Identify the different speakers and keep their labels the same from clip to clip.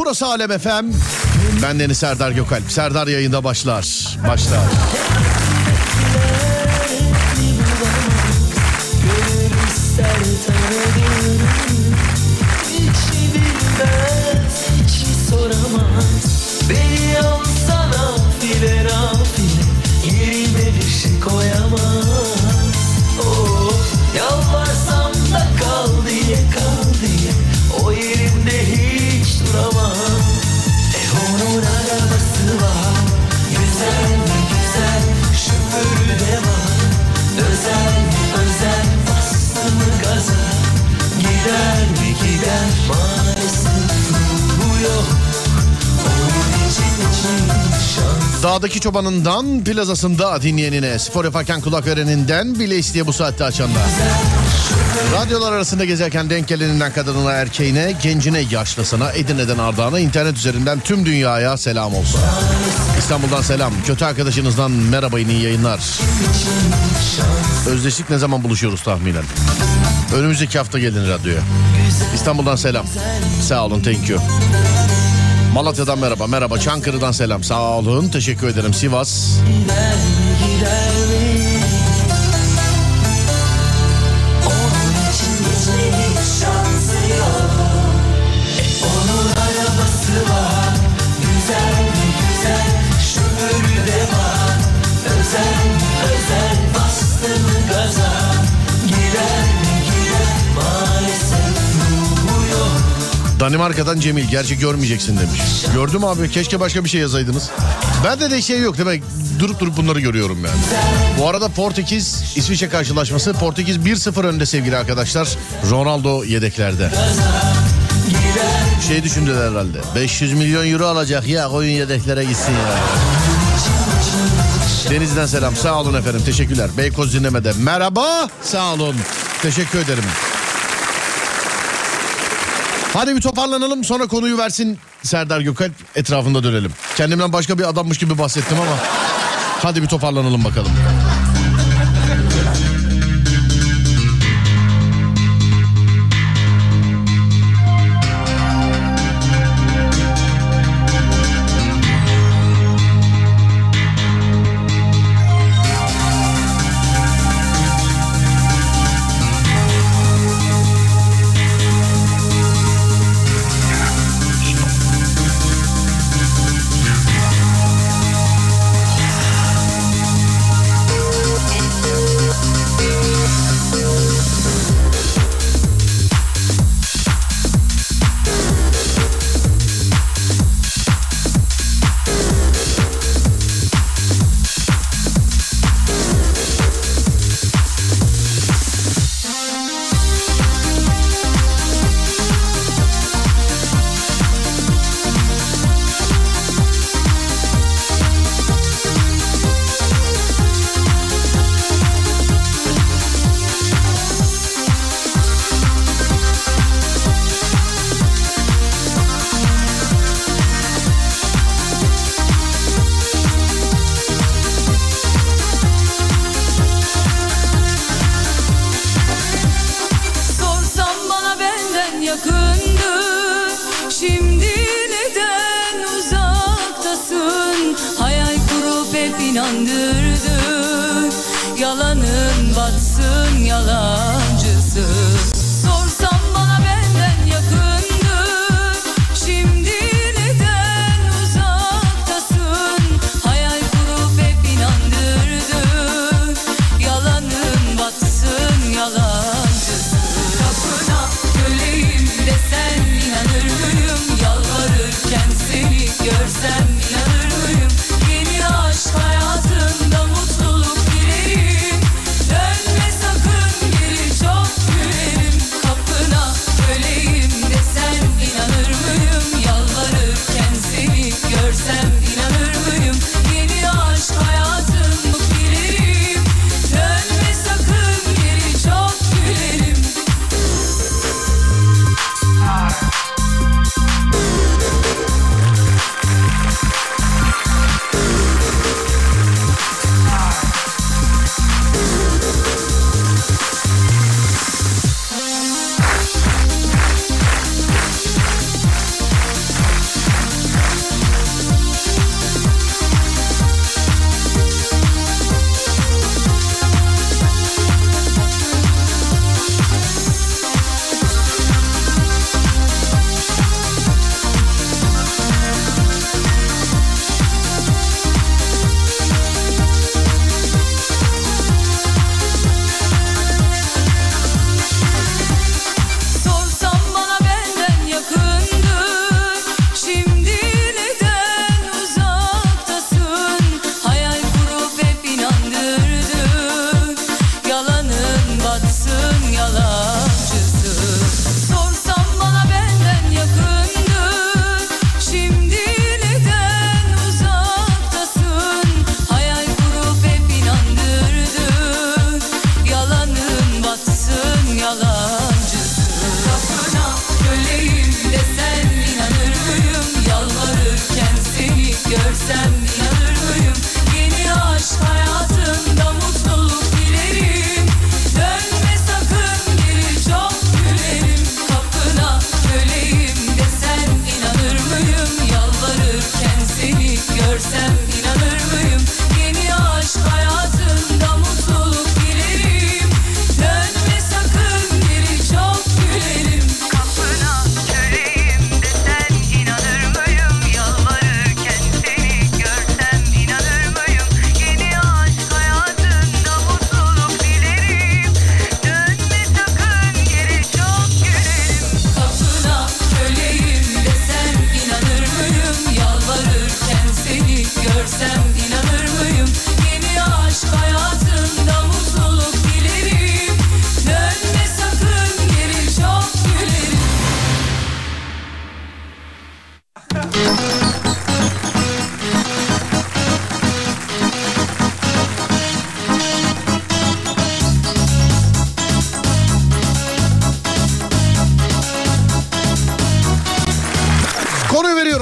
Speaker 1: Burası Alem Efem. Ben Deniz Serdar Gökalp. Serdar yayında başlar. Başlar. Dağdaki çobanından plazasında dinleyenine, spor yaparken kulak vereninden bile isteye bu saatte açanlar. Radyolar arasında gezerken denk geleninden kadınına erkeğine, gencine yaşlısına, Edirne'den Ardahan'a, internet üzerinden tüm dünyaya selam olsun. İstanbul'dan selam, kötü arkadaşınızdan merhaba iyi yayınlar. Özdeşlik ne zaman buluşuyoruz tahminen? Önümüzdeki hafta gelin radyoya. İstanbul'dan selam. Sağ olun, thank you. Malatya'dan merhaba, merhaba. Çankırı'dan selam. Sağ olun, teşekkür ederim. Sivas.
Speaker 2: gider
Speaker 1: Danimarka'dan Cemil. Gerçi görmeyeceksin demiş. Gördüm abi. Keşke başka bir şey yazaydınız. Bende de şey yok demek. Durup durup bunları görüyorum yani. Bu arada Portekiz İsviçre karşılaşması. Portekiz 1-0 önde sevgili arkadaşlar. Ronaldo yedeklerde. Şey düşündüler herhalde. 500 milyon euro alacak ya oyun yedeklere gitsin ya. Deniz'den selam. Sağ olun efendim. Teşekkürler. Beykoz dinlemede. Merhaba. Sağ olun. Teşekkür ederim. Hadi bir toparlanalım sonra konuyu versin Serdar Gökalp etrafında dönelim. Kendimden başka bir adammış gibi bahsettim ama hadi bir toparlanalım bakalım.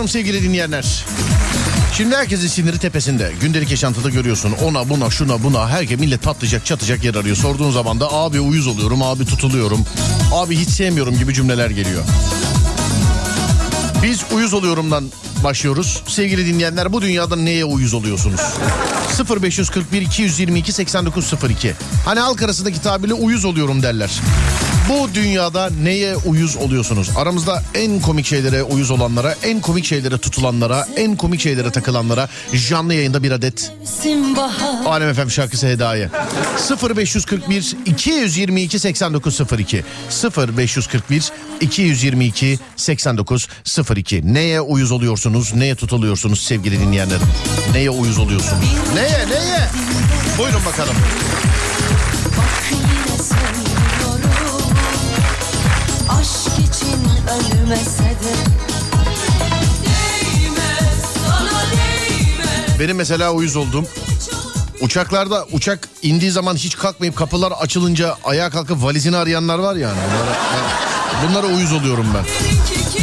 Speaker 2: Sevgili dinleyenler. Şimdi herkesin siniri tepesinde. Gündelik yaşantıda görüyorsun. Ona buna şuna buna herkes millet patlayacak çatacak yer arıyor. Sorduğun zaman da abi uyuz oluyorum, abi tutuluyorum, abi hiç sevmiyorum gibi cümleler geliyor. Biz uyuz oluyorumdan başlıyoruz. Sevgili dinleyenler bu dünyada neye uyuz oluyorsunuz? 0541 222 8902. Hani halk arasındaki tabirle uyuz oluyorum derler. Bu dünyada neye uyuz oluyorsunuz? Aramızda en komik şeylere uyuz olanlara, en komik şeylere tutulanlara, en komik şeylere takılanlara canlı yayında bir adet Alem FM şarkısı hediye. 0541 222 8902 0541 222 8902 Neye uyuz oluyorsunuz? Neye tutuluyorsunuz sevgili dinleyenlerim? Neye uyuz oluyorsunuz? Neye? Neye? Buyurun bakalım.
Speaker 3: Bak yine
Speaker 4: değmez
Speaker 2: Benim mesela uyuz olduğum uçaklarda uçak indiği zaman hiç kalkmayıp kapılar açılınca ayağa kalkıp valizini arayanlar var yani. Bunlara, bunlara uyuz oluyorum ben.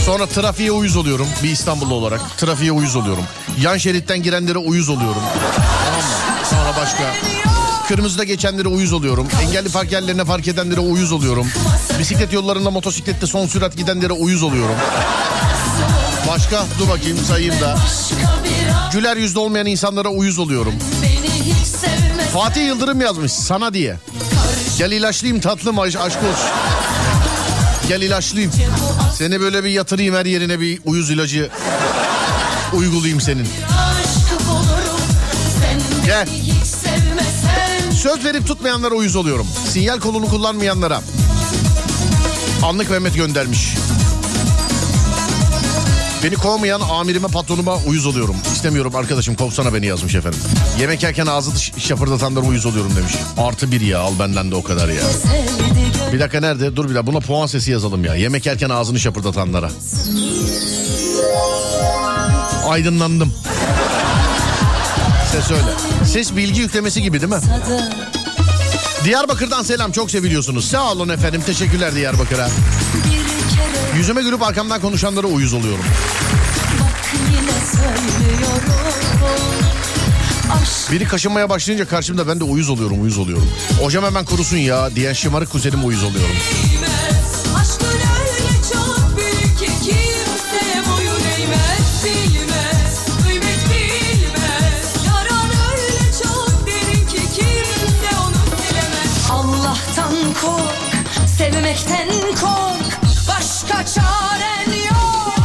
Speaker 2: Sonra trafiğe uyuz oluyorum bir İstanbullu olarak. Trafiğe uyuz oluyorum. Yan şeritten girenlere uyuz oluyorum. Tamam mı? Sonra başka. Kırmızıda geçenlere uyuz oluyorum. Engelli park yerlerine park edenlere uyuz oluyorum. Bisiklet yollarında motosiklette son sürat gidenlere uyuz oluyorum. Başka dur bakayım sayayım da. Güler yüzlü olmayan insanlara uyuz oluyorum. Fatih Yıldırım yazmış sana diye. Gel ilaçlayayım tatlım aşk, olsun. Gel ilaçlayayım. Seni böyle bir yatırayım her yerine bir uyuz ilacı uygulayayım senin. Gel. Söz verip tutmayanlara uyuz oluyorum. Sinyal kolunu kullanmayanlara. Anlık Mehmet göndermiş. Beni kovmayan amirime patronuma uyuz oluyorum. İstemiyorum arkadaşım kovsana beni yazmış efendim. Yemek yerken ağzı şapırdatanlara uyuz oluyorum demiş. Artı bir ya al benden de o kadar ya. Bir dakika nerede? Dur bir dakika buna puan sesi yazalım ya. Yemek yerken ağzını şapırdatanlara. Aydınlandım. Ses öyle. Ses bilgi yüklemesi gibi değil mi? Diyarbakır'dan selam çok seviliyorsunuz. Sağ olun efendim teşekkürler Diyarbakır'a. Yüzüme gülüp arkamdan konuşanlara uyuz oluyorum. Biri kaşınmaya başlayınca karşımda ben de uyuz oluyorum uyuz oluyorum. Hocam hemen kurusun ya diyen şımarık kuzenim uyuz oluyorum.
Speaker 3: Kork sevmekten kork. Başka çaren yok.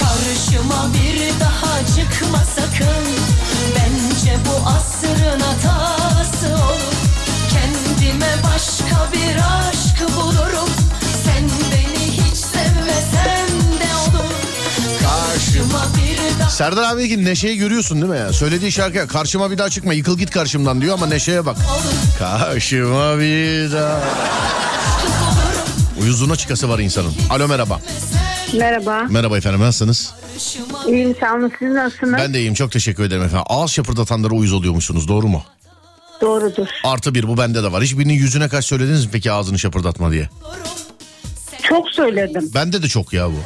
Speaker 3: Karşıma bir daha çıkma sakın. Bence bu asrın hatası olur Kendime başka bir
Speaker 2: Serdar abi ki Neşe'yi görüyorsun değil mi ya? Söylediği şarkıya karşıma bir daha çıkma yıkıl git karşımdan diyor ama Neşe'ye bak. Karşıma bir daha. Uyuzluğuna çıkası var insanın. Alo merhaba.
Speaker 5: Merhaba.
Speaker 2: Merhaba efendim nasılsınız?
Speaker 5: İyiyim sağ olun. Siz nasılsınız?
Speaker 2: Ben de iyiyim çok teşekkür ederim efendim. Ağız şapırdatanlara uyuz oluyormuşsunuz doğru mu?
Speaker 5: Doğrudur.
Speaker 2: Artı bir bu bende de var. Hiçbirinin yüzüne kaç söylediniz mi peki ağzını şapırdatma diye?
Speaker 5: Çok söyledim.
Speaker 2: Bende de çok ya bu.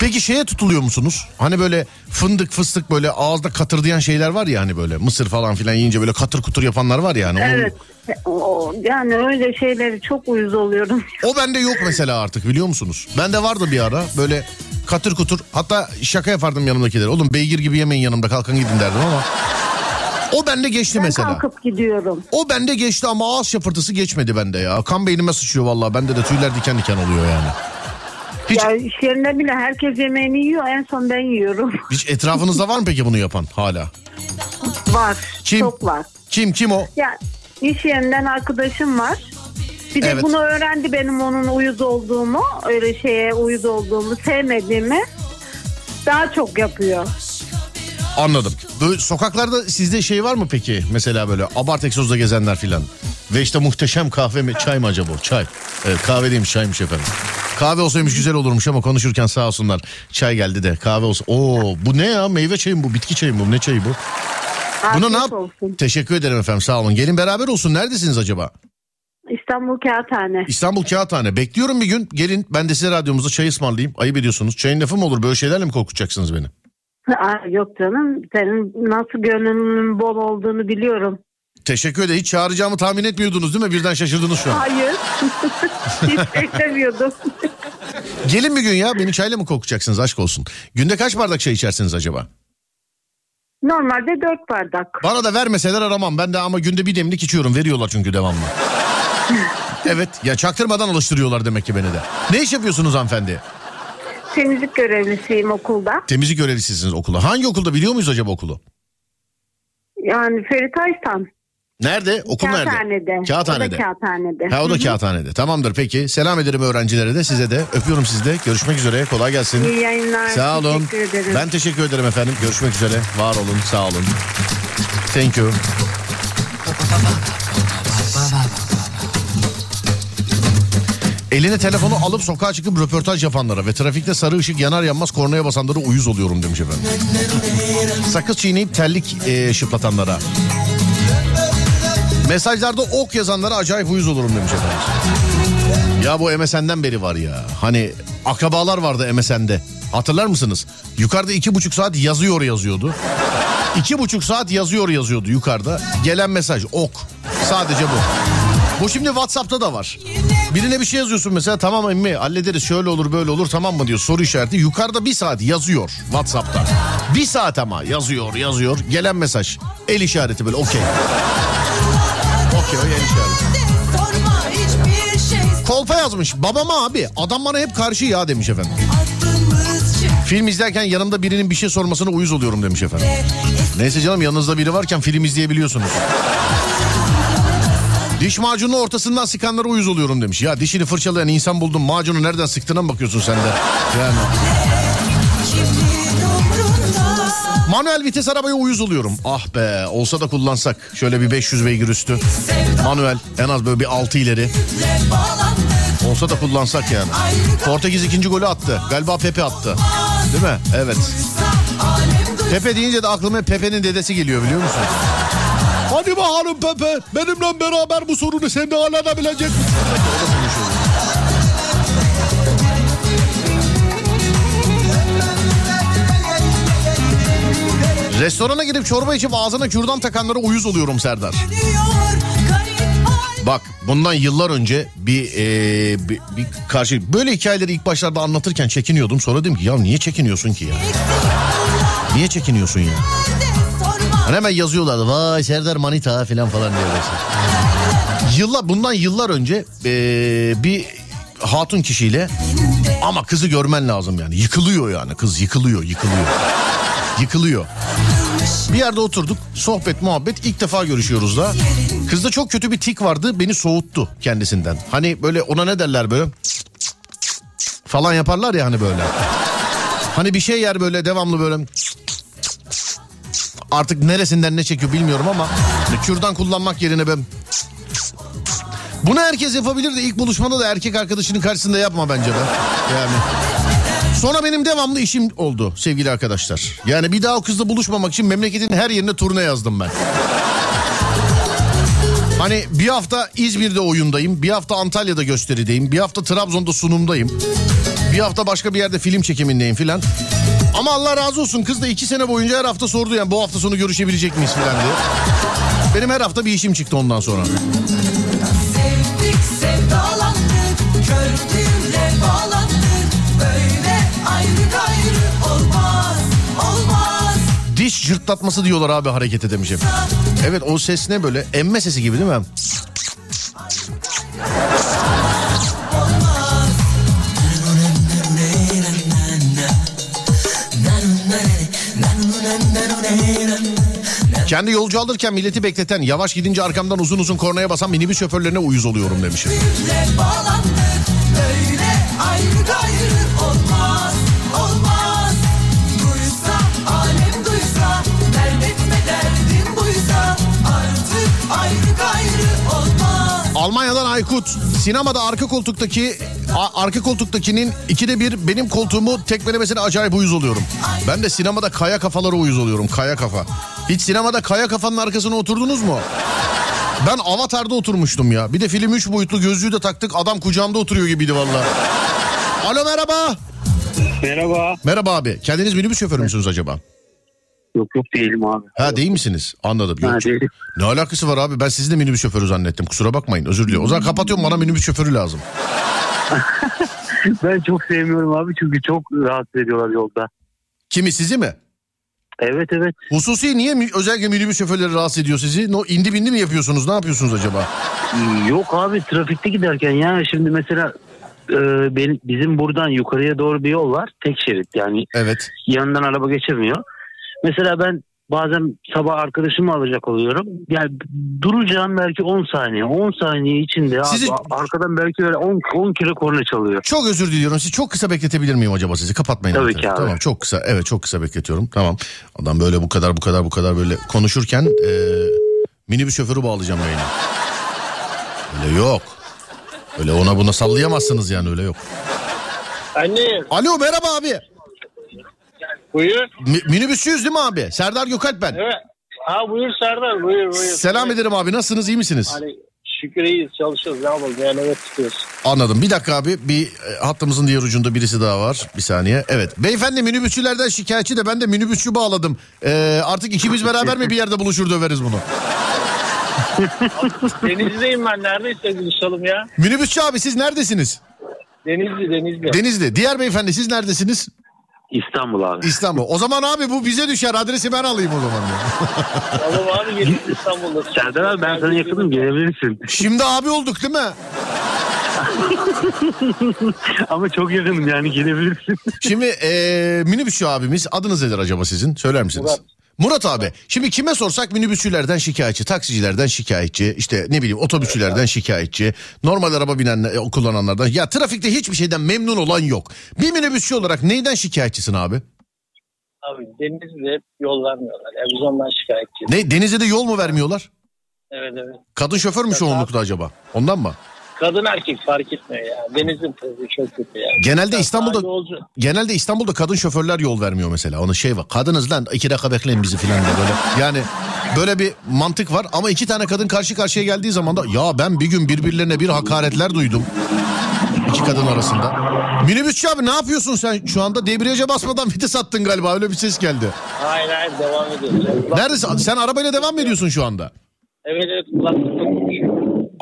Speaker 2: Peki şeye tutuluyor musunuz? Hani böyle fındık fıstık böyle ağızda katırdayan şeyler var ya hani böyle mısır falan filan yiyince böyle katır kutur yapanlar var ya hani. Onun-
Speaker 5: Evet. O, yani öyle şeyleri çok uyuz oluyorum.
Speaker 2: O bende yok mesela artık biliyor musunuz? Bende vardı bir ara böyle katır kutur hatta şaka yapardım yanımdakilere. Oğlum beygir gibi yemeyin yanımda kalkın gidin derdim ama. O bende geçti
Speaker 5: Ben
Speaker 2: mesela.
Speaker 5: kalkıp gidiyorum.
Speaker 2: O bende geçti ama ağız şapırtısı geçmedi bende ya. Kan beynime sıçıyor vallahi bende de tüyler diken diken oluyor yani. Hiç,
Speaker 5: Ya iş yerinde bile herkes yemeğini yiyor. En son ben yiyorum.
Speaker 2: hiç etrafınızda var mı peki bunu yapan hala?
Speaker 5: var.
Speaker 2: Kim?
Speaker 5: Çok var.
Speaker 2: Kim kim o?
Speaker 5: Ya iş yerinden arkadaşım var. Bir de
Speaker 2: Evet.
Speaker 5: bunu öğrendi benim onun uyuz olduğumu, öyle şeye uyuz olduğumu, sevmediğimi. Daha çok yapıyor.
Speaker 2: Anladım. Böyle sokaklarda sizde şey var mı peki? Mesela böyle abart egzozda gezenler filan. Ve işte muhteşem kahve mi çay mı acaba? Çay. Evet kahve değilmiş çaymış efendim. Kahve olsaymış güzel olurmuş ama konuşurken sağ olsunlar. Çay geldi de kahve olsa. Oo bu ne ya meyve çayı mı bu bitki çayı mı bu ne çayı bu? Buna ne yap?
Speaker 5: olsun.
Speaker 2: Teşekkür ederim efendim sağ olun. Gelin beraber olsun. Neredesiniz acaba?
Speaker 5: İstanbul Kağıthane.
Speaker 2: İstanbul Kağıthane. Bekliyorum bir gün. Gelin ben de size radyomuzda çay ısmarlayayım. Ayıp ediyorsunuz. Çayın lafı mı olur? Böyle şeylerle mi korkutacaksınız beni?
Speaker 5: Aa, yok canım. Senin nasıl gönlünün bol olduğunu biliyorum.
Speaker 2: Teşekkür ederim. Hiç çağıracağımı tahmin etmiyordunuz değil mi? Birden şaşırdınız şu an.
Speaker 5: Hayır. Hiç beklemiyordum.
Speaker 2: Gelin bir gün ya. Beni çayla mı korkutacaksınız aşk olsun. Günde kaç bardak çay içersiniz acaba?
Speaker 5: Normalde dört bardak.
Speaker 2: Bana da vermeseler aramam. Ben de ama günde bir demlik içiyorum. Veriyorlar çünkü devamlı. evet ya çaktırmadan alıştırıyorlar demek ki beni de. Ne iş yapıyorsunuz hanımefendi?
Speaker 5: Temizlik görevlisiyim okulda.
Speaker 2: Temizlik görevlisisiniz okula. Hangi okulda biliyor muyuz acaba okulu?
Speaker 5: Yani Ferit Aystan.
Speaker 2: Nerede? Okul nerede?
Speaker 5: Kağıthane'de.
Speaker 2: Kağıthane'de.
Speaker 5: O da Kağıthane'de.
Speaker 2: Ha o da kağıthanede. Tamamdır peki. Selam ederim öğrencilere de size de. Öpüyorum sizi de. Görüşmek üzere. Kolay gelsin.
Speaker 5: İyi yayınlar.
Speaker 2: Sağ olun.
Speaker 5: Teşekkür ederim.
Speaker 2: Ben teşekkür ederim efendim. Görüşmek üzere. Var olun. Sağ olun. Thank you. Eline telefonu alıp sokağa çıkıp röportaj yapanlara ve trafikte sarı ışık yanar yanmaz kornaya basanlara uyuz oluyorum demiş efendim. Sakız çiğneyip terlik e, şıplatanlara. Mesajlarda ok yazanlara acayip uyuz olurum demiş efendim. Ya bu MSN'den beri var ya. Hani akrabalar vardı MSN'de. Hatırlar mısınız? Yukarıda iki buçuk saat yazıyor yazıyordu. İki buçuk saat yazıyor yazıyordu yukarıda. Gelen mesaj ok. Sadece bu. Bu şimdi WhatsApp'ta da var. Birine bir şey yazıyorsun mesela tamam emmi hallederiz şöyle olur böyle olur tamam mı diyor soru işareti. Yukarıda bir saat yazıyor WhatsApp'ta. Bir saat ama yazıyor yazıyor. Gelen mesaj el işareti böyle okey. Okey o el işareti. Kolpa yazmış. Babama abi adam bana hep karşı ya demiş efendim. Film izlerken yanımda birinin bir şey sormasına uyuz oluyorum demiş efendim. Neyse canım yanınızda biri varken film izleyebiliyorsunuz. Diş macunu ortasından sıkanlara uyuz oluyorum demiş. Ya dişini fırçalayan insan buldum macunu nereden sıktığına mı bakıyorsun sen de? Yani. Manuel vites arabaya uyuz oluyorum. Ah be olsa da kullansak. Şöyle bir 500 beygir üstü. Manuel en az böyle bir 6 ileri. Olsa da kullansak yani. Portekiz ikinci golü attı. Galiba Pepe attı. Değil mi? Evet. Pepe deyince de aklıma Pepe'nin dedesi geliyor biliyor musun? Hadi bakalım Pepe. Benimle beraber bu sorunu sen de halledebilecek misin? Restorana gidip çorba içip ağzına kürdan takanlara uyuz oluyorum Serdar. Bak bundan yıllar önce bir, eee, bir, bir karşı böyle hikayeleri ilk başlarda anlatırken çekiniyordum. Sonra dedim ki ya niye çekiniyorsun ki ya? Niye çekiniyorsun ya? Hani hemen yazıyorlardı vay Serdar Manita falan falan böyle. Yıllar bundan yıllar önce eee, bir hatun kişiyle ama kızı görmen lazım yani. Yıkılıyor yani kız yıkılıyor yıkılıyor. Yıkılıyor. Bir yerde oturduk sohbet muhabbet ilk defa görüşüyoruz da. Kızda çok kötü bir tik vardı beni soğuttu kendisinden. Hani böyle ona ne derler böyle falan yaparlar ya hani böyle. Hani bir şey yer böyle devamlı böyle artık neresinden ne çekiyor bilmiyorum ama kürdan kullanmak yerine ben bunu herkes yapabilir de ilk buluşmada da erkek arkadaşının karşısında yapma bence be. Yani. Sonra benim devamlı işim oldu sevgili arkadaşlar. Yani bir daha o kızla buluşmamak için memleketin her yerine turne yazdım ben. Hani bir hafta İzmir'de oyundayım, bir hafta Antalya'da gösterideyim, bir hafta Trabzon'da sunumdayım. Bir hafta başka bir yerde film çekimindeyim filan. Ama Allah razı olsun kız da iki sene boyunca her hafta sordu yani bu hafta sonu görüşebilecek miyiz filan diye. Benim her hafta bir işim çıktı ondan sonra.
Speaker 4: sevdik sevdalandık gördüğümle bağlandık böyle ayrı gayrı olmaz olmaz
Speaker 2: Diş cırtlatması diyorlar abi harekete demişim. Evet o ses ne böyle? Emme sesi gibi değil mi? Kendi yolcu alırken milleti bekleten, yavaş gidince arkamdan uzun uzun kornaya basan minibüs şoförlerine uyuz oluyorum demişim. Almanya'dan Aykut. Sinemada arka koltuktaki arka koltuktakinin ikide bir benim koltuğumu tekmelemesine acayip uyuz oluyorum. Ben de sinemada kaya kafalara uyuz oluyorum. Kaya kafa. Hiç sinemada kaya kafanın arkasına oturdunuz mu? Ben Avatar'da oturmuştum ya. Bir de film 3 boyutlu gözlüğü de taktık. Adam kucağımda oturuyor gibiydi valla. Alo merhaba.
Speaker 6: Merhaba.
Speaker 2: Merhaba abi. Kendiniz minibüs şoförü müsünüz acaba?
Speaker 6: Yok yok değilim abi.
Speaker 2: Ha değil misiniz? Anladım. Yok.
Speaker 6: Ha, değilim.
Speaker 2: Ne alakası var abi? Ben sizi de minibüs şoförü zannettim. Kusura bakmayın. Özür diliyorum. O zaman kapatıyorum. Bana minibüs şoförü lazım.
Speaker 6: Ben çok sevmiyorum abi çünkü çok rahatsız ediyorlar yolda.
Speaker 2: Kimi sizi mi?
Speaker 6: Evet evet.
Speaker 2: Hususi niye mi- özellikle minibüs şoförleri rahatsız ediyor sizi? No, indi bindi mi yapıyorsunuz? Ne yapıyorsunuz acaba?
Speaker 6: Yok abi trafikte giderken ya şimdi mesela e, benim, bizim buradan yukarıya doğru bir yol var. Tek şerit yani
Speaker 2: Evet.
Speaker 6: yanından araba geçemiyor. Mesela ben bazen sabah arkadaşımı alacak oluyorum. Yani duracağım belki 10 saniye. 10 saniye içinde abi
Speaker 2: Sizi-
Speaker 6: arkadan belki öyle 10, 10 kere korna çalıyor.
Speaker 2: Çok özür diliyorum. Sizi çok kısa bekletebilir miyim acaba sizi? Kapatmayın.
Speaker 6: Tabii
Speaker 2: lütfen.
Speaker 6: ki abi.
Speaker 2: Tamam çok kısa. Evet çok kısa bekletiyorum. Tamam. Adam böyle bu kadar bu kadar bu kadar böyle konuşurken e, minibüs şoförü bağlayacağım yayına. Öyle yok. Öyle ona buna sallayamazsınız yani öyle yok.
Speaker 7: Anne
Speaker 2: Alo merhaba abi.
Speaker 7: Buyur.
Speaker 2: Mi- minibüsçüyüz değil mi abi? Serdar Gökalp ben.
Speaker 7: Evet. Ha buyur Serdar buyur buyur.
Speaker 2: Selam ederim abi. Nasılsınız? iyi misiniz?
Speaker 7: Hani şükür iyiyiz çalışıyoruz ne yapalım yani evet tutuyoruz.
Speaker 2: Anladım. Bir dakika abi. Bir e, hattımızın diğer ucunda birisi daha var. Bir saniye. Evet. Beyefendi minibüsçülerden şikayetçi de ben de minibüsçü bağladım. Ee, artık ikimiz beraber mi bir yerde buluşur döveriz bunu?
Speaker 7: Denizli'deyim ben neredeyse buluşalım ya.
Speaker 2: Minibüsçü abi siz neredesiniz?
Speaker 7: Denizli Denizli.
Speaker 2: Denizli. Diğer beyefendi siz neredesiniz?
Speaker 6: İstanbul abi.
Speaker 2: İstanbul. O zaman abi bu bize düşer. Adresi ben alayım o zaman.
Speaker 7: Tamam abi gelin İstanbul'da.
Speaker 6: Serdar abi ben sana yakınım gelebilirsin.
Speaker 2: Şimdi abi olduk değil mi?
Speaker 6: Ama çok yakınım yani gelebilirsin.
Speaker 2: Şimdi eee minibüsçü abimiz adınız nedir acaba sizin? Söyler misiniz?
Speaker 7: Murat.
Speaker 2: Murat abi şimdi kime sorsak minibüsçülerden şikayetçi, taksicilerden şikayetçi, işte ne bileyim otobüsçülerden şikayetçi, normal araba binen e, kullananlardan. Ya trafikte hiçbir şeyden memnun olan yok. Bir minibüsçü olarak neyden şikayetçisin abi?
Speaker 7: Abi denizde yol vermiyorlar. Yani biz ondan şikayetçiyiz.
Speaker 2: Ne Denizde de yol mu vermiyorlar?
Speaker 7: Evet evet.
Speaker 2: Kadın şoför mü çoğunlukla acaba? Ondan mı?
Speaker 7: Kadın erkek fark etmiyor ya. Denizin trafiği çok kötü yani.
Speaker 2: Genelde
Speaker 7: Ya
Speaker 2: İstanbul'da
Speaker 7: yolcu-
Speaker 2: genelde İstanbul'da kadın şoförler yol vermiyor mesela. Onun şey var. Kadınız lan iki dakika bekleyin bizi filan diye böyle. Yani böyle bir mantık var ama iki tane kadın karşı karşıya geldiği zaman da ya ben bir gün birbirlerine bir hakaretler duydum. İki kadın arasında. Minibüsçü abi ne yapıyorsun sen? Şu anda debriyaja basmadan vites attın galiba. Öyle bir ses geldi.
Speaker 7: Hayır hayır devam ediyoruz. Ya.
Speaker 2: Neredesin? Sen arabayla devam mı ediyorsun şu anda?
Speaker 7: Evet evet kulaklıkla.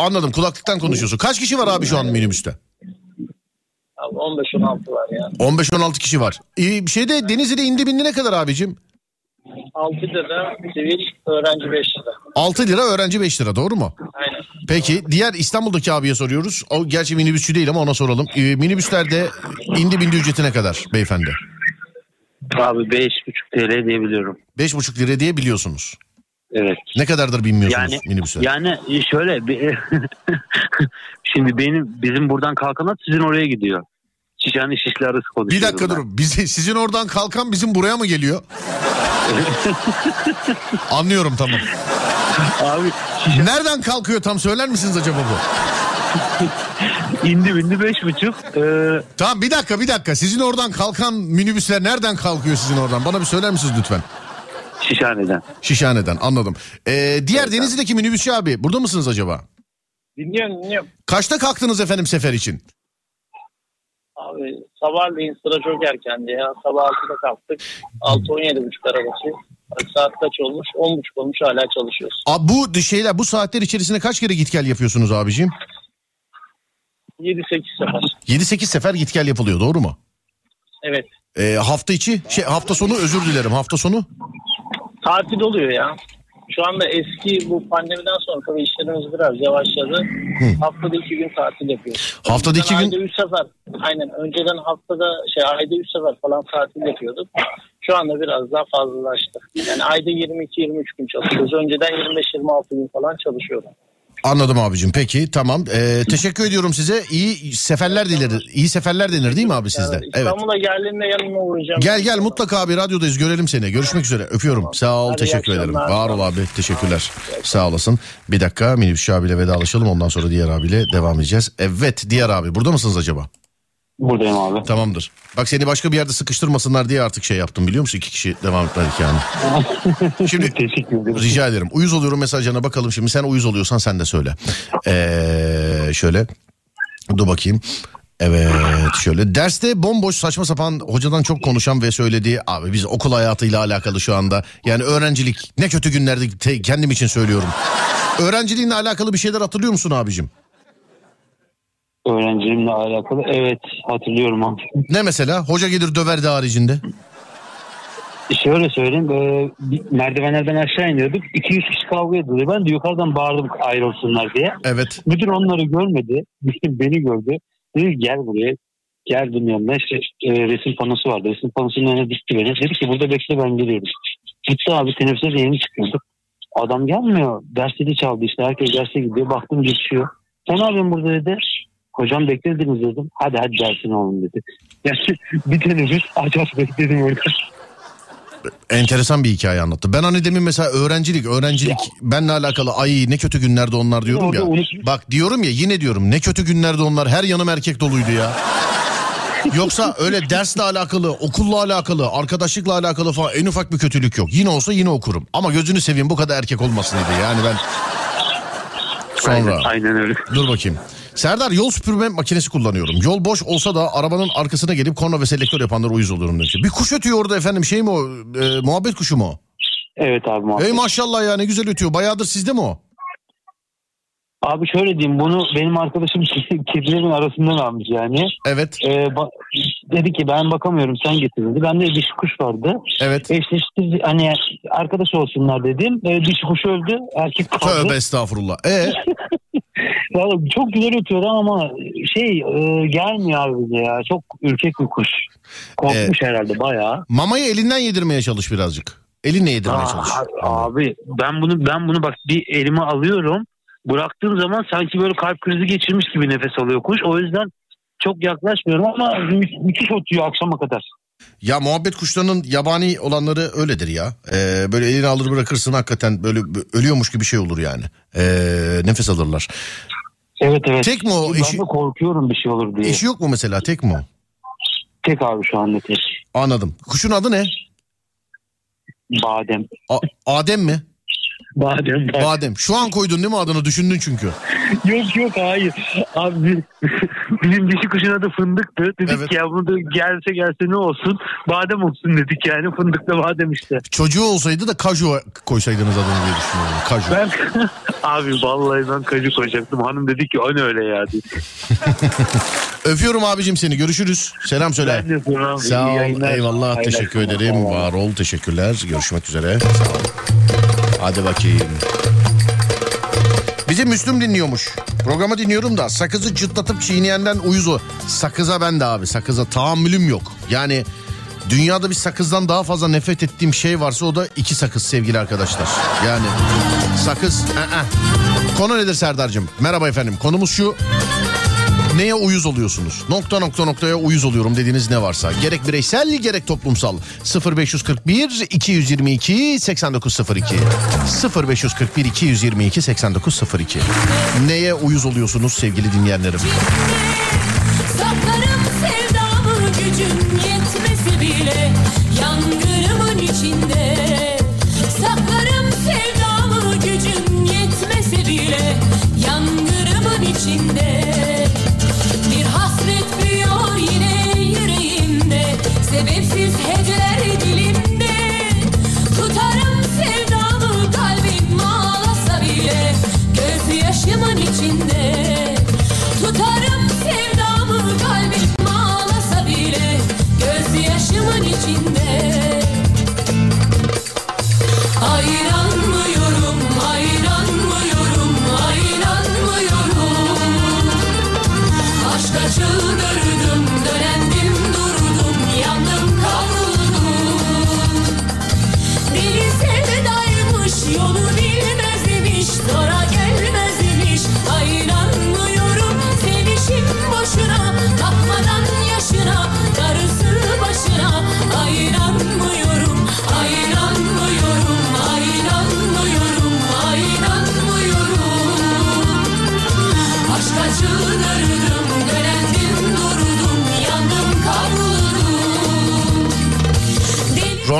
Speaker 2: Anladım. Kulaklıktan konuşuyorsun. Kaç kişi var abi şu an minibüste?
Speaker 7: Abi 15-16 var yani.
Speaker 2: 15-16 kişi var. Ee, bir şeyde Denizli'de indi bindi ne kadar abicim?
Speaker 7: 6 lira sivil öğrenci 5 lira.
Speaker 2: 6 lira öğrenci 5 lira doğru mu?
Speaker 7: Aynen.
Speaker 2: Peki diğer İstanbul'daki abiye soruyoruz. O gerçi minibüsçü değil ama ona soralım. Ee, minibüslerde indi bindi ücreti ne kadar beyefendi?
Speaker 6: Abi 5,5 TL diyebiliyorum.
Speaker 2: 5,5 lira diye biliyorsunuz.
Speaker 6: Evet.
Speaker 2: Ne kadardır bilmiyorsunuz
Speaker 6: Yani
Speaker 2: minibüse?
Speaker 6: yani şöyle bir- şimdi benim bizim buradan kalkanat sizin oraya gidiyor. Şişhane şişli arası
Speaker 2: bir
Speaker 6: konuşuyorum.
Speaker 2: dakika durun. Bizi, sizin oradan kalkan bizim buraya mı geliyor? Anlıyorum tamam.
Speaker 6: Abi
Speaker 2: Nereden kalkıyor tam söyler misiniz acaba bu?
Speaker 6: indi bindi beş buçuk. Ee,
Speaker 2: Tamam bir dakika bir dakika. Sizin oradan kalkan minibüsler nereden kalkıyor sizin oradan? Bana bir söyler misiniz lütfen?
Speaker 6: Şişhane'den.
Speaker 2: Şişhane'den anladım. Ee, diğer Denizli'deki minibüsçü abi burada mısınız acaba?
Speaker 7: Dinliyorum dinliyorum.
Speaker 2: Kaçta kalktınız efendim sefer için?
Speaker 7: Abi sabahleyin sıra çok erkendi ya. Sabah 6'da kalktık. 6-17 buçuk arası. Bak saat kaç olmuş? 10 buçuk olmuş hala çalışıyoruz.
Speaker 2: Abi bu şeyler bu saatler içerisinde kaç kere git gel yapıyorsunuz abicim?
Speaker 7: 7-8 sefer.
Speaker 2: 7-8 sefer git gel yapılıyor doğru mu?
Speaker 7: Evet.
Speaker 2: Ee, hafta içi şey hafta sonu özür dilerim hafta sonu.
Speaker 7: Tatil oluyor ya. Şu anda eski bu pandemiden sonra tabii işlerimiz biraz yavaşladı. Haftada iki gün tatil yapıyoruz.
Speaker 2: Haftada iki gün-
Speaker 7: Ayda üç sefer. Aynen. Önceden haftada şey ayda üç sefer falan tatil yapıyorduk. Şu anda biraz daha fazlalaştı. Yani ayda 22-23 gün çalışıyoruz. Önceden 25-26 gün falan çalışıyordum.
Speaker 2: Anladım abicim peki tamam. Ee, teşekkür ediyorum size. İyi seferler dilerim. İyi seferler denir değil mi abi sizde? Evet.
Speaker 7: İstanbul'a geldiğinde yanıma uğrayacağım.
Speaker 2: Gel gel mutlaka abi radyodayız görelim seni. Görüşmek üzere öpüyorum. Sağ ol
Speaker 7: Hadi,
Speaker 2: teşekkür ederim. Var ol abi teşekkürler. Sağ olasın. Bir dakika minibüsçü abiyle vedalaşalım ondan sonra diğer abiyle devam edeceğiz. Evet diğer abi burada mısınız acaba?
Speaker 6: Buradayım abi.
Speaker 2: Tamamdır. Bak seni başka bir yerde sıkıştırmasınlar diye artık şey yaptım biliyor musun? İki kişi devam etmedik yani. Şimdi
Speaker 6: Teşekkür ederim.
Speaker 2: rica ederim. Uyuz oluyorum mesajlarına bakalım şimdi. Sen uyuz oluyorsan sen de söyle. Ee, şöyle. Dur bakayım. Evet şöyle derste bomboş saçma sapan hocadan çok konuşan ve söylediği abi biz okul hayatıyla alakalı şu anda yani öğrencilik ne kötü günlerdi te- kendim için söylüyorum. Öğrenciliğinle alakalı bir şeyler hatırlıyor musun abicim?
Speaker 6: Öğrencimle alakalı evet hatırlıyorum abi.
Speaker 2: Ne mesela? Hoca gelir döverdi haricinde.
Speaker 6: Şöyle söyleyeyim e, merdivenlerden aşağı iniyorduk 200 kişi kavga ediyordu. Ben de yukarıdan bağırdım ayrılsınlar diye.
Speaker 2: Evet.
Speaker 6: Müdür onları görmedi. Müdür beni gördü. Dedi gel buraya. Geldim yanına işte e, resim panosu vardı. Resim panosunun önüne dikti beni. Dedi ki burada bekle ben geliyorum. Gitti abi teneffüse de yeni çıkıyorduk. Adam gelmiyor. Ders zili çaldı işte. Herkes derse gidiyor. Baktım geçiyor. Sen yapıyorsun burada dedi. Hocam beklediniz dedim. Hadi hadi dersini alın dedi. Yani bir teneffüs aç bekledim orada.
Speaker 2: Enteresan bir hikaye anlattı. Ben hani demin mesela öğrencilik, öğrencilik benle alakalı ay ne kötü günlerde onlar diyorum ya.
Speaker 6: unutmuş.
Speaker 2: Bak diyorum ya yine diyorum ne kötü günlerde onlar her yanım erkek doluydu ya. Yoksa öyle dersle alakalı, okulla alakalı, arkadaşlıkla alakalı falan en ufak bir kötülük yok. Yine olsa yine okurum. Ama gözünü seveyim bu kadar erkek olmasın dedi. Yani ben sonra
Speaker 6: Aynen, aynen öyle.
Speaker 2: dur bakayım. Serdar yol süpürme makinesi kullanıyorum. Yol boş olsa da arabanın arkasına gelip korna ve selektör yapanlara uyuz oluyorum demiş. Bir kuş ötüyor orada efendim şey mi o? E, muhabbet kuşu mu o?
Speaker 6: Evet abi muhabbet.
Speaker 2: Ey maşallah ya ne güzel ötüyor. Bayağıdır sizde mi o?
Speaker 6: Abi şöyle diyeyim bunu benim arkadaşım kedilerin arasından almış yani.
Speaker 2: Evet.
Speaker 6: Ee, ba- dedi ki ben bakamıyorum sen getir dedi. Bende dişi kuş vardı.
Speaker 2: Evet.
Speaker 6: Eşleştir hani arkadaş olsunlar dedim. Ee, dişi kuş öldü erkek kaldı.
Speaker 2: Tövbe estağfurullah. E
Speaker 6: Vallahi çok güzel ötüyor ama şey e, gelmiyor abi bize ya. Çok ürkek bir kuş. Korkmuş herhalde bayağı.
Speaker 2: Mamayı elinden yedirmeye çalış birazcık. Elinle yedirmeye çalış.
Speaker 6: Aa, abi ben bunu ben bunu bak bir elime alıyorum. Bıraktığım zaman sanki böyle kalp krizi geçirmiş gibi nefes alıyor kuş. O yüzden çok yaklaşmıyorum ama mü- müthiş ötüyor akşama kadar.
Speaker 2: Ya muhabbet kuşlarının yabani olanları öyledir ya. Ee, böyle elini alır bırakırsın hakikaten böyle ölüyormuş gibi şey olur yani. Ee, nefes alırlar.
Speaker 6: Evet evet.
Speaker 2: Tek mi o?
Speaker 6: Ben
Speaker 2: Eşi-
Speaker 6: korkuyorum bir şey olur diye.
Speaker 2: Eşi yok mu mesela tek mi o?
Speaker 6: Tek abi şu anda tek.
Speaker 2: Anladım. Kuşun adı ne?
Speaker 6: Badem.
Speaker 2: A- Adem mi?
Speaker 6: Badem. badem.
Speaker 2: Adem. Şu an koydun değil mi adını düşündün çünkü.
Speaker 6: Yok yok hayır. Abi bizim dişi kuşun adı fındıktı. Dedik
Speaker 2: Evet.
Speaker 6: ki ya bunu da gelse gelse ne olsun? Badem olsun dedik yani. Fındıkla badem işte.
Speaker 2: Çocuğu olsaydı da Kaju koysaydınız adını diye düşünüyorum. Kaju.
Speaker 6: Ben abi vallahi ben kacı koyacaktım. Hanım dedi ki o ne öyle ya dedi.
Speaker 2: Öpüyorum abicim seni. Görüşürüz. Selam söyle.
Speaker 6: Ben de abi,
Speaker 2: Sağ ol.
Speaker 6: yayınlar.
Speaker 2: Eyvallah.
Speaker 6: Hayırlı
Speaker 2: Teşekkür ederim. Var ol. Teşekkürler. Görüşmek üzere. Sağ ol. Hadi bakayım. Bizi Müslüm dinliyormuş. Programı dinliyorum da sakızı cıtlatıp çiğneyenden uyuz. Sakıza ben de abi. Sakıza tahammülüm yok. Yani dünyada bir sakızdan daha fazla nefret ettiğim şey varsa o da iki sakız sevgili arkadaşlar. Yani sakız. ı-ı. Konu nedir Serdar'cığım? Merhaba efendim. Konumuz şu. Neye uyuz oluyorsunuz? Nokta nokta noktaya uyuz oluyorum dediğiniz ne varsa. Gerek bireysel gerek toplumsal. 0541 222 8902 0541 222 8902 Neye uyuz oluyorsunuz sevgili dinleyenlerim?
Speaker 3: Saklarım sevdamı gücüm yetmesi bile Yangınımın içinde Saklarım içinde içinde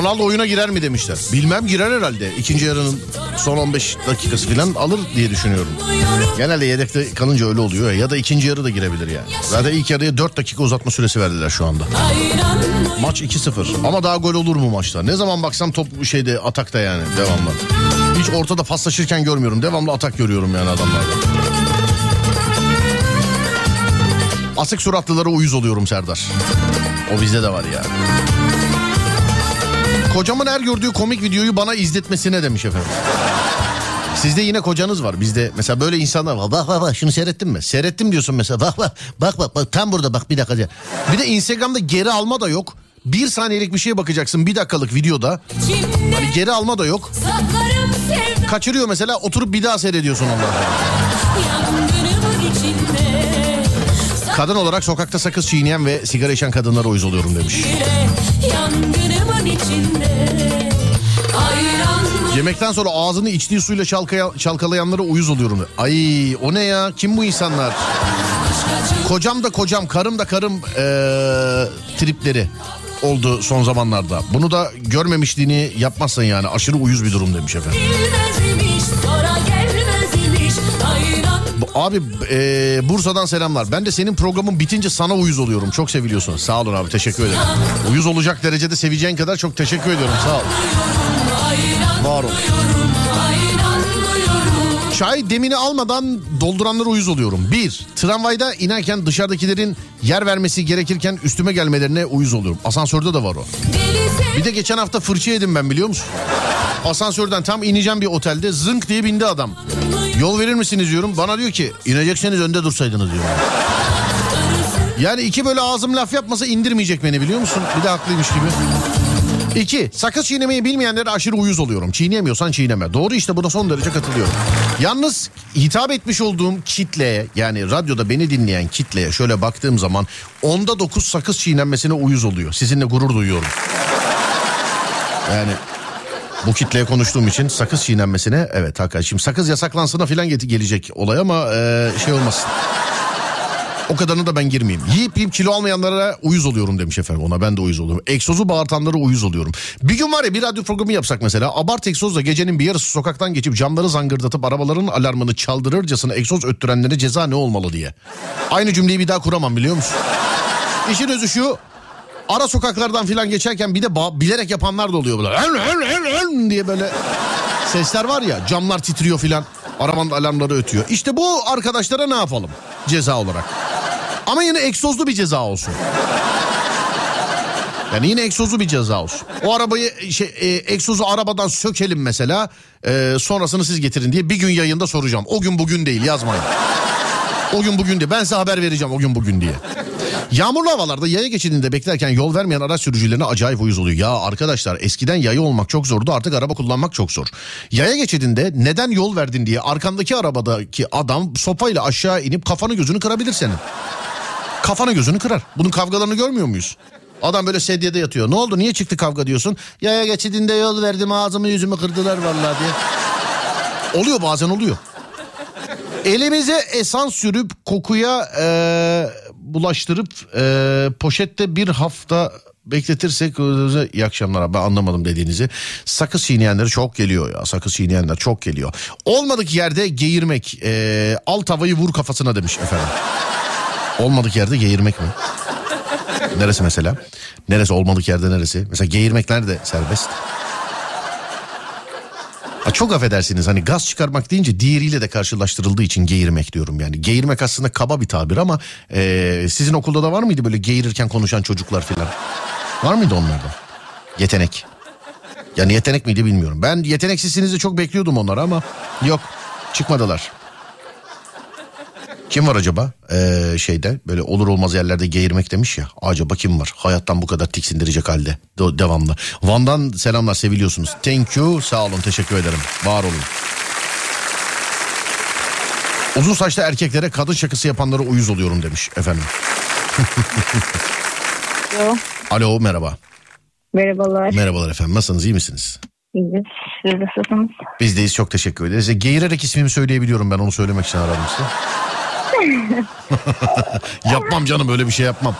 Speaker 2: Ronaldo oyuna girer mi demişler. Bilmem girer herhalde. İkinci yarının son 15 dakikası falan alır diye düşünüyorum. Genelde yedekte kalınca öyle oluyor ya. Ya da ikinci yarı da girebilir yani. Zaten ilk yarıya 4 dakika uzatma süresi verdiler şu anda. Maç 2-0 ama daha gol olur mu maçta? Ne zaman baksam top şeyde atakta yani devamlı. Hiç ortada paslaşırken görmüyorum. Devamlı atak görüyorum yani adamlarda. Asık suratlılara uyuz oluyorum Serdar. O bizde de var ya. Kocamın her gördüğü komik videoyu bana izletmesine demiş efendim. Sizde yine kocanız var. Bizde mesela böyle insanlar var. Bak bak bak şunu seyrettin mi? Seyrettim diyorsun mesela. Bak bak bak bak bak tam burada bak bir dakika. Bir de Instagram'da geri alma da yok. Bir saniyelik bir şeye bakacaksın bir dakikalık videoda. Hani geri alma da yok. Kaçırıyor mesela oturup bir daha seyrediyorsun onları. Kadın olarak sokakta sakız çiğneyen ve sigara içen kadınlara uyuz oluyorum demiş.
Speaker 3: Ayran
Speaker 2: Yemekten sonra ağzını içtiği suyla çalkaya, çalkalayanlara uyuz oluyorum. Ay o ne ya? Kim bu insanlar? Kocam da kocam, karım da karım eee, tripleri oldu son zamanlarda. Bunu da görmemişliğini yapmazsan yani aşırı uyuz bir durum demiş efendim.
Speaker 3: bilmezmiş
Speaker 2: Abi eee, Bursa'dan selamlar. Ben de senin programın bitince sana uyuz oluyorum. Çok seviliyorsun. Sağ olun abi teşekkür ederim. Uyuz olacak derecede seveceğin kadar çok teşekkür ediyorum. Sağ ol. Var ol. Çay demini almadan dolduranlara uyuz oluyorum. Bir, tramvayda inerken dışarıdakilerin yer vermesi gerekirken üstüme gelmelerine uyuz oluyorum. Asansörde de var o. Bir de geçen hafta fırça yedim ben biliyor musun? Asansörden tam ineceğim bir otelde zınk diye bindi adam. Yol verir misiniz diyorum. Bana diyor ki inecekseniz önde dursaydınız diyor. Yani iki böyle ağzım laf yapmasa indirmeyecek beni biliyor musun? Bir de haklıymış gibi. İki, sakız çiğnemeyi bilmeyenlere aşırı uyuz oluyorum. Çiğneyemiyorsan çiğneme. Doğru işte buna son derece katılıyorum. Yalnız hitap etmiş olduğum kitleye yani radyoda beni dinleyen kitleye şöyle baktığım zaman onda dokuz sakız çiğnenmesine uyuz oluyor. Sizinle gurur duyuyorum. Yani bu kitleye konuştuğum için sakız çiğnenmesine evet hakikaten. Şimdi sakız yasaklansına falan get- gelecek olay ama e, şey olmasın. O kadarını da ben girmeyeyim. Yiyip yiyip kilo almayanlara uyuz oluyorum demiş efendim. Ona ben de uyuz oluyorum. Egzozu bağırtanlara uyuz oluyorum. Bir gün var ya bir radyo programı yapsak mesela. Abart egzozla gecenin bir yarısı sokaktan geçip camları zangırdatıp arabaların alarmını çaldırırcasına egzoz öttürenlere ceza ne olmalı diye. Aynı cümleyi bir daha kuramam biliyor musun? İşin özü şu. Ara sokaklardan filan geçerken bir de bilerek yapanlar da oluyor böyle. "Hın, hın, hın, hın" diye böyle sesler var ya camlar titriyor filan. Arabanın alarmları ötüyor. İşte bu arkadaşlara ne yapalım ceza olarak? Ama yine egzozlu bir ceza olsun. Yani yine egzozlu bir ceza olsun. O arabayı şey, e, egzozu arabadan sökelim mesela. E, sonrasını siz getirin diye bir gün yayında soracağım. O gün bugün değil yazmayın. O gün bugün diye. Ben size haber vereceğim o gün bugün diye. Yağmurlu havalarda yaya geçidinde beklerken yol vermeyen araç sürücülerine acayip uyuz oluyor. Ya arkadaşlar eskiden yaya olmak çok zordu artık araba kullanmak çok zor. Yaya geçidinde neden yol verdin diye arkandaki arabadaki adam sopayla aşağı inip kafanı gözünü kırabilir senin. Kafanı gözünü kırar. Bunun kavgalarını görmüyor muyuz? Adam böyle sedyede yatıyor. Ne oldu niye çıktı kavga diyorsun? Yaya geçidinde yol verdim ağzımı yüzümü kırdılar vallahi diye. Oluyor bazen oluyor. Elimize esans sürüp kokuya e, bulaştırıp e, poşette bir hafta bekletirsek iyi akşamlar abi anlamadım dediğinizi. Sakız çiğneyenleri çok geliyor ya sakız çiğneyenler çok geliyor. Olmadık yerde geğirmek e, alt havayı vur kafasına demiş efendim. Olmadık yerde geğirmek mi? Neresi mesela? Neresi olmadık yerde neresi? Mesela geğirmek nerede serbest? Ha, çok affedersiniz hani gaz çıkarmak deyince diğeriyle de karşılaştırıldığı için geğirmek diyorum yani. Geğirmek aslında kaba bir tabir ama e, sizin okulda da var mıydı böyle geğirirken konuşan çocuklar filan? Var mıydı onlarda? Yetenek. Yani yetenek miydi bilmiyorum. Ben yeteneksizsinizi çok bekliyordum onları ama yok çıkmadılar. Kim var acaba ee, şeyde böyle olur olmaz yerlerde geğirmek demiş ya. Acaba kim var hayattan bu kadar tiksindirecek halde De- devamlı. Van'dan selamlar seviliyorsunuz. Thank you sağ olun teşekkür ederim var olun. Uzun saçlı erkeklere kadın şakası yapanlara uyuz oluyorum demiş efendim.
Speaker 5: Alo.
Speaker 2: Alo merhaba.
Speaker 5: Merhabalar.
Speaker 2: Merhabalar efendim nasılsınız iyi misiniz?
Speaker 5: İyiyiz. Siz nasılsınız?
Speaker 2: Bizdeyiz çok teşekkür ederiz. E, Geğirerek ismimi söyleyebiliyorum ben onu söylemek için aradım size. yapmam canım öyle bir şey yapmam.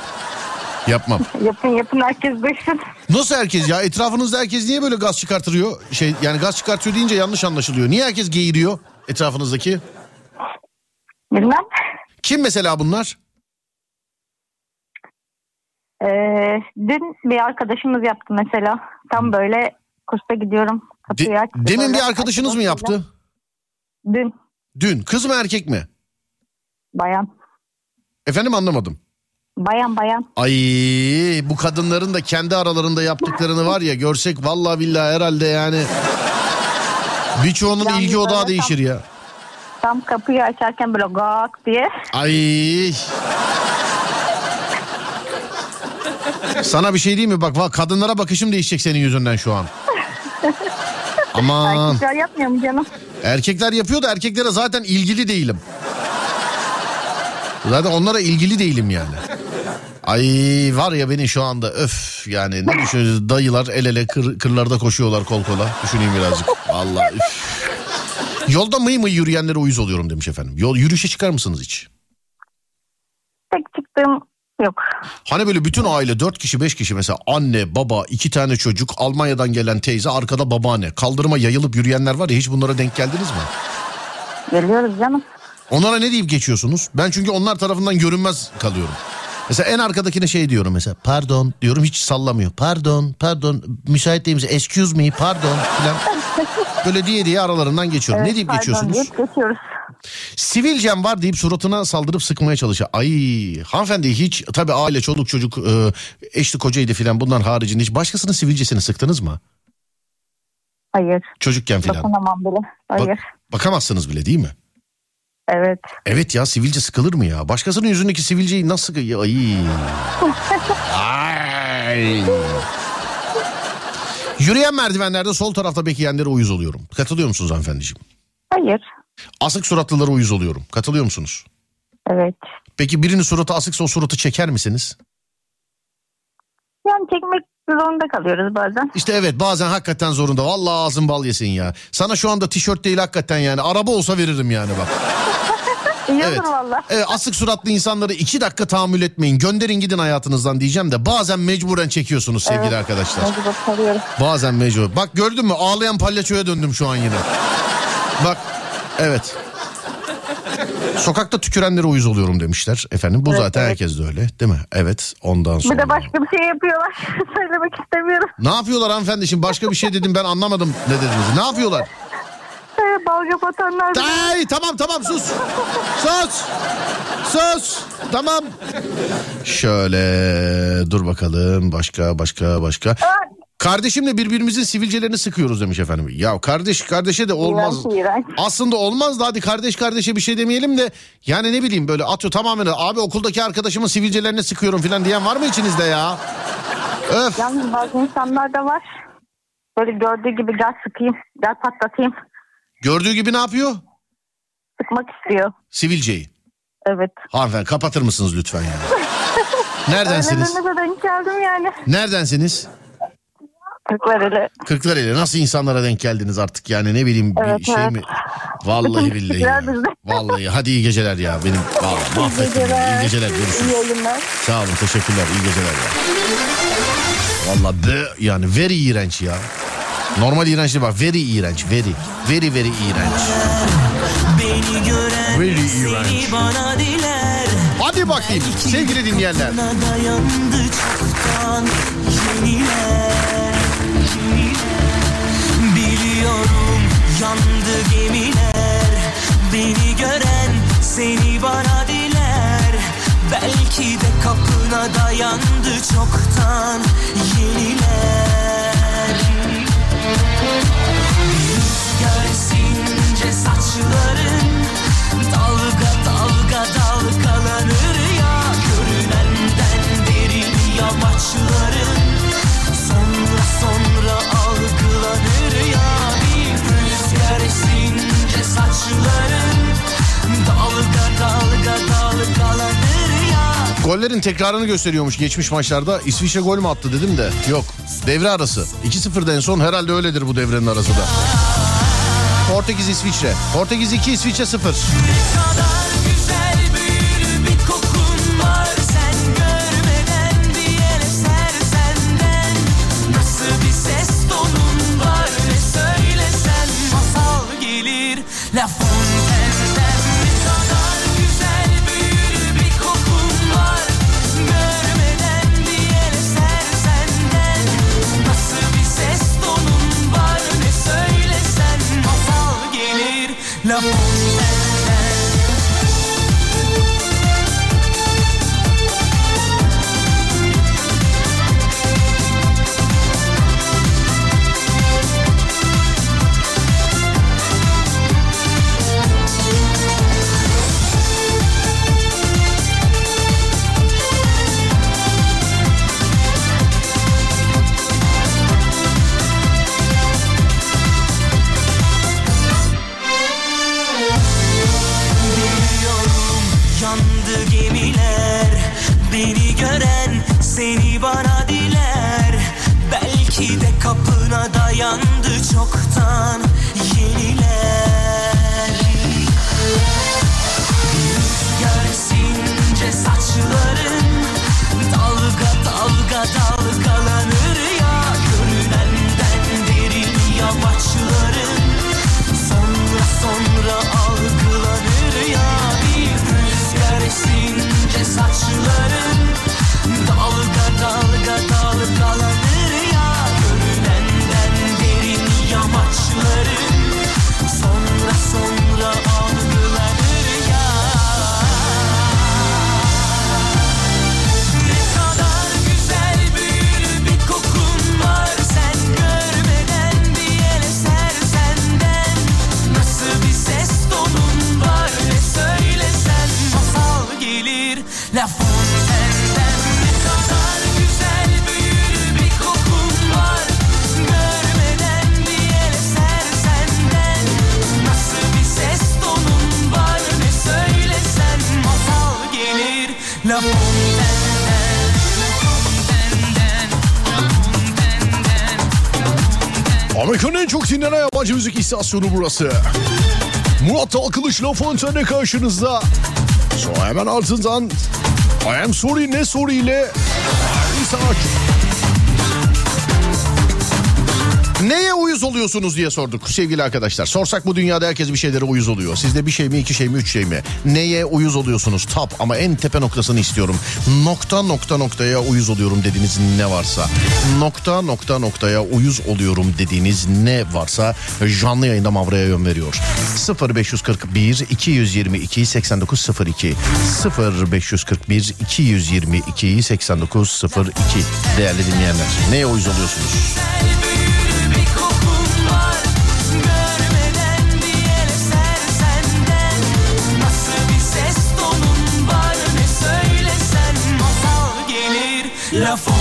Speaker 2: Yapmam.
Speaker 5: Yapın yapın herkes duysun.
Speaker 2: Nasıl herkes ya? Etrafınızda herkes niye böyle gaz çıkartıyor? Şey yani gaz çıkartıyor deyince yanlış anlaşılıyor. Niye herkes geğiriyor etrafınızdaki?
Speaker 5: Bilmem.
Speaker 2: Kim mesela bunlar?
Speaker 5: Ee, dün bir arkadaşımız yaptı mesela. Tam böyle kursa gidiyorum. Kapıyı
Speaker 2: De-
Speaker 5: açtı
Speaker 2: demin
Speaker 5: böyle
Speaker 2: bir arkadaşınız mı yaptı?
Speaker 5: Dün
Speaker 2: Dün. Kız mı erkek mi?
Speaker 5: Bayan.
Speaker 2: Efendim anlamadım.
Speaker 5: Bayan bayan.
Speaker 2: Ay bu kadınların da kendi aralarında yaptıklarını var ya görsek vallahi billahi herhalde yani. Birçoğunun
Speaker 5: Yani
Speaker 2: ilgi odağı değişir ya.
Speaker 5: Tam kapıyı açarken böyle gak diye.
Speaker 2: Ay. Sana bir şey diyeyim mi? Bak va- kadınlara bakışım değişecek senin yüzünden şu an. Aman.
Speaker 5: Erkekler yapmıyor mu canım?
Speaker 2: Erkekler yapıyor da erkeklere zaten ilgili değilim. Zaten onlara ilgili değilim yani. Ay var ya beni şu anda öf yani ne düşünüyorsunuz dayılar el ele kır, kırlarda koşuyorlar kol kola düşüneyim birazcık. Vallahi üf. Yolda mıy mıy yürüyenlere uyuz oluyorum demiş efendim. Yol yürüyüşe çıkar mısınız hiç?
Speaker 5: Tek çıktığım yok.
Speaker 2: Hani böyle bütün aile dört kişi beş kişi mesela anne baba iki tane çocuk Almanya'dan gelen teyze arkada babaanne kaldırıma yayılıp yürüyenler var ya hiç bunlara denk geldiniz mi?
Speaker 5: Geliyoruz canım.
Speaker 2: Onlara ne deyip geçiyorsunuz? Ben çünkü onlar tarafından görünmez kalıyorum. Mesela en arkadakine şey diyorum mesela pardon diyorum hiç sallamıyor. Pardon pardon müsait değil? Excuse me pardon filan. Böyle diye diye aralarından geçiyorum. ne
Speaker 5: Evet,
Speaker 2: deyip
Speaker 5: pardon
Speaker 2: geçiyorsunuz?
Speaker 5: deyip geçiyoruz.
Speaker 2: Sivilcem var deyip suratına saldırıp sıkmaya çalışıyor. Ay hanımefendi hiç tabii aile çoluk çocuk e, eşli kocaydı filan bunlar haricinde hiç başkasının sivilcesini sıktınız mı?
Speaker 5: Hayır.
Speaker 2: Çocukken filan.
Speaker 5: Dokunamam bile. Hayır.
Speaker 2: Bak- bakamazsınız bile değil mi?
Speaker 5: Evet.
Speaker 2: Evet ya sivilce sıkılır mı ya? Başkasının yüzündeki sivilceyi nasıl... Ay. Ay. Yürüyen merdivenlerde sol tarafta bekleyenlere uyuz oluyorum. Katılıyor musunuz hanımefendiciğim?
Speaker 5: Hayır.
Speaker 2: Asık suratlılara uyuz oluyorum. Katılıyor musunuz?
Speaker 5: Evet.
Speaker 2: Peki birinin suratı asıksa o suratı çeker misiniz?
Speaker 5: Yani çekmek zorunda kalıyoruz bazen.
Speaker 2: İşte evet bazen hakikaten zorunda. Vallahi ağzın bal yesin ya. Sana şu anda tişört değil hakikaten yani. Araba olsa veririm yani bak.
Speaker 5: İyi
Speaker 2: Evet.
Speaker 5: olur valla.
Speaker 2: Evet, asık suratlı insanları iki dakika tahammül etmeyin. Gönderin gidin hayatınızdan diyeceğim de bazen mecburen çekiyorsunuz sevgili
Speaker 5: Evet.
Speaker 2: arkadaşlar.
Speaker 5: Mecbur kalıyoruz.
Speaker 2: Bazen mecbur. Bak gördün mü ağlayan palyaçoya döndüm şu an yine. Bak evet. Sokakta tükürenlere uyuz oluyorum demişler efendim. Bu
Speaker 5: Evet,
Speaker 2: zaten
Speaker 5: evet.
Speaker 2: herkes de öyle değil mi? Evet ondan sonra.
Speaker 5: Bir de başka bir şey yapıyorlar. Söylemek istemiyorum.
Speaker 2: Ne yapıyorlar hanımefendi şimdi başka bir şey dedim ben anlamadım ne dediniz. Ne yapıyorlar?
Speaker 5: Dalga batanlar.
Speaker 2: Ay tamam tamam sus. Sus. Sus. Tamam. Şöyle dur bakalım başka başka başka. Kardeşimle birbirimizin sivilcelerini sıkıyoruz demiş efendim. Ya kardeş kardeşe de olmaz.
Speaker 5: İğrenç, iğrenç.
Speaker 2: Aslında olmaz da hadi kardeş kardeşe bir şey demeyelim de yani ne bileyim böyle atıyor tamamen abi okuldaki arkadaşımın sivilcelerini sıkıyorum falan diyen var mı içinizde ya? Öf.
Speaker 5: Yalnız bazı insanlar da var. Böyle gördüğü gibi gel sıkayım, gel patlatayım.
Speaker 2: Gördüğü gibi ne yapıyor?
Speaker 5: Sıkmak istiyor.
Speaker 2: Sivilceyi.
Speaker 5: Evet.
Speaker 2: Hanımefendi kapatır mısınız lütfen ya? Neredensiniz?
Speaker 5: Öyle de denk geldim yani.
Speaker 2: Neredensiniz?
Speaker 5: Kırklareli.
Speaker 2: Kırklareli nasıl insanlara denk geldiniz artık yani ne bileyim bir
Speaker 5: Evet,
Speaker 2: şey
Speaker 5: evet.
Speaker 2: mi? Vallahi billahi. ya. Vallahi hadi iyi geceler ya benim. Vallahi mahvettim. İyi geceler
Speaker 5: İyi
Speaker 2: görüşürüz.
Speaker 5: yayınlar.
Speaker 2: Sağ olun teşekkürler iyi geceler ya. Vallahi be, yani very iğrenç ya. Normal iğrenç değil bak very iğrenç very. Very very iğrenç.
Speaker 1: Beni gören
Speaker 2: Very iğrenç.
Speaker 1: bana diler
Speaker 2: Hadi bakayım sevgili dinleyenler.
Speaker 1: Biliyorum yandı gemiler Beni gören seni bana diler Belki de kapına dayandı çoktan yeniler Rüzgar esince saçların Dalga dalga dalgalanır ya. Görünenden derin yamaçların Sonra sonra algılanır ya. Bir rüzgar esince saçların
Speaker 2: Gollerin tekrarını gösteriyormuş geçmiş maçlarda. İsviçre gol mü attı dedim de yok. Devre arası. 2-0'da en son herhalde öyledir bu devrenin arası da. Portekiz İsviçre. Portekiz 2 İsviçre 0.
Speaker 1: çoktan yeniler
Speaker 2: Amerika'nın en çok dinlenen yabancı müzik istasyonu burası. Murat Dalkılıç La Fontaine karşınızda. Sonra hemen ardından I am sorry ne sorry ile Sanatçı. Neye uyuz oluyorsunuz diye sorduk sevgili arkadaşlar. Sorsak bu dünyada herkes bir şeylere uyuz oluyor. Sizde bir şey mi, iki şey mi, üç şey mi? Neye uyuz oluyorsunuz? Tap ama en tepe noktasını istiyorum. Nokta nokta noktaya uyuz oluyorum dediğiniz ne varsa. Nokta nokta noktaya uyuz oluyorum dediğiniz ne varsa canlı yayında Mavra'ya yön veriyor. 0541 222 8902 0541 222 8902 değerli dinleyenler. Neye uyuz oluyorsunuz?
Speaker 1: La Fontaine'den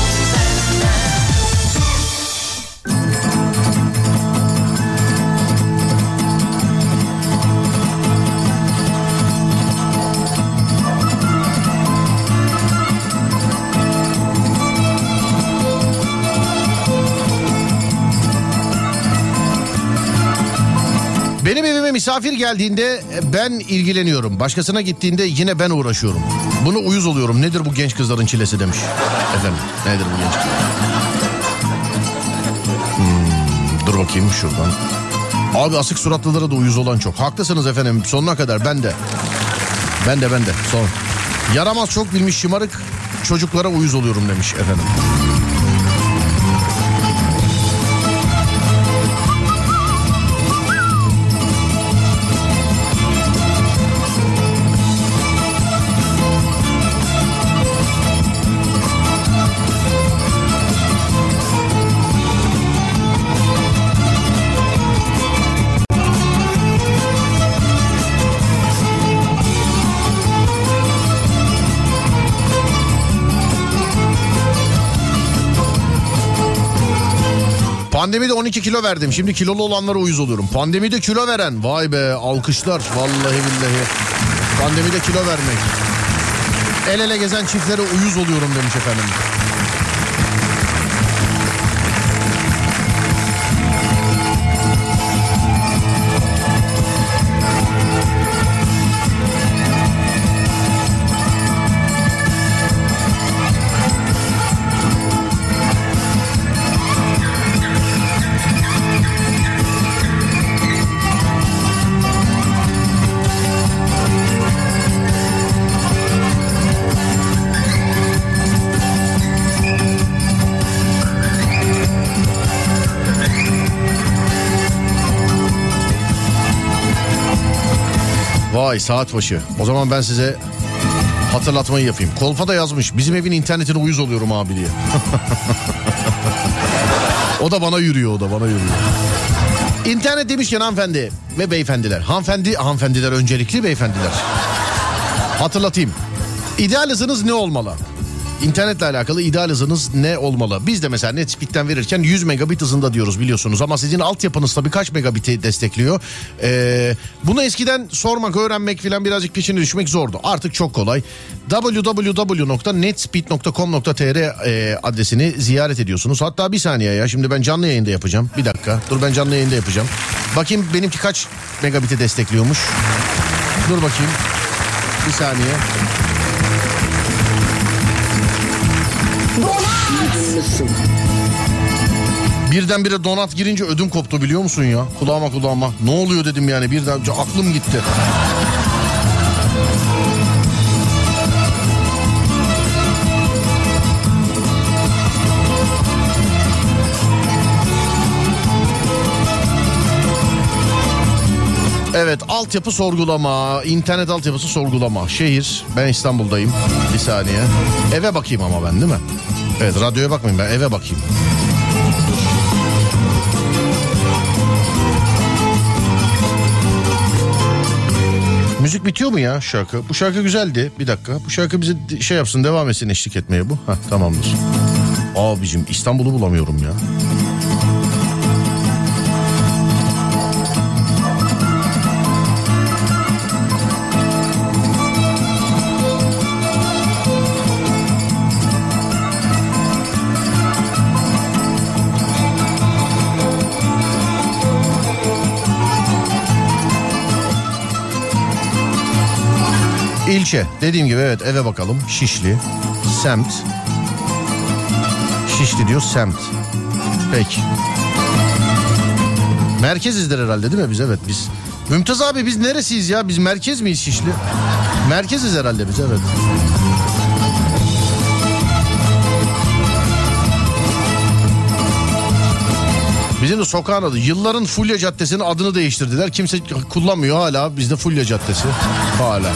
Speaker 2: Benim evime misafir geldiğinde ben ilgileniyorum. Başkasına gittiğinde yine ben uğraşıyorum. Bunu uyuz oluyorum. Nedir bu genç kızların çilesi demiş. Efendim nedir bu genç Hmm, dur bakayım şuradan. Abi asık suratlılara da uyuz olan çok. Haklısınız efendim sonuna kadar ben de. Ben de ben de son. Yaramaz çok bilmiş şımarık çocuklara uyuz oluyorum demiş efendim. Pandemide 12 kilo verdim. Şimdi kilolu olanlara uyuz oluyorum. Pandemide kilo veren. Vay be alkışlar. Vallahi billahi. Pandemide kilo vermek. El ele gezen çiftlere uyuz oluyorum demiş efendim. Vay saat başı. O zaman ben size hatırlatmayı yapayım. Kolpa da yazmış. Bizim evin internetine uyuz oluyorum abi diye. o da bana yürüyor o da bana yürüyor. İnternet demişken hanımefendi ve beyefendiler. Hanımefendi, hanımefendiler öncelikli beyefendiler. Hatırlatayım. İdeal hızınız ne olmalı? İnternetle alakalı ideal hızınız ne olmalı? Biz de mesela Netspeed'den verirken 100 megabit hızında diyoruz biliyorsunuz. Ama sizin altyapınız tabii kaç megabiti destekliyor? Ee, bunu eskiden sormak, öğrenmek filan birazcık peşine düşmek zordu. Artık çok kolay. www.netspeed.com.tr e, adresini ziyaret ediyorsunuz. Hatta bir saniye ya şimdi ben canlı yayında yapacağım. Bir dakika dur ben canlı yayında yapacağım. Bakayım benimki kaç megabiti destekliyormuş. Dur bakayım. Bir saniye. Birdenbire donat girince ödüm koptu biliyor musun ya? Kulağıma kulağıma. Ne oluyor dedim yani birden aklım gitti. Evet altyapı sorgulama, internet altyapısı sorgulama. Şehir, ben İstanbul'dayım. Bir saniye. Eve bakayım ama ben değil mi? Evet radyoya bakmayayım ben eve bakayım. Müzik bitiyor mu ya şarkı? Bu şarkı güzeldi. Bir dakika. Bu şarkı bize şey yapsın devam etsin eşlik etmeye bu. Hah tamamdır. Abicim İstanbul'u bulamıyorum ya. İlçe. Dediğim gibi evet eve bakalım. Şişli. Semt. Şişli diyor semt. Peki. Merkezizdir herhalde değil mi biz? Evet biz. Mümtaz abi biz neresiyiz ya? Biz merkez miyiz Şişli? Merkeziz herhalde biz evet. Bizim de sokağın adı. Yılların Fulya Caddesi'nin adını değiştirdiler. Kimse kullanmıyor hala. Bizde Fulya Caddesi. Hala.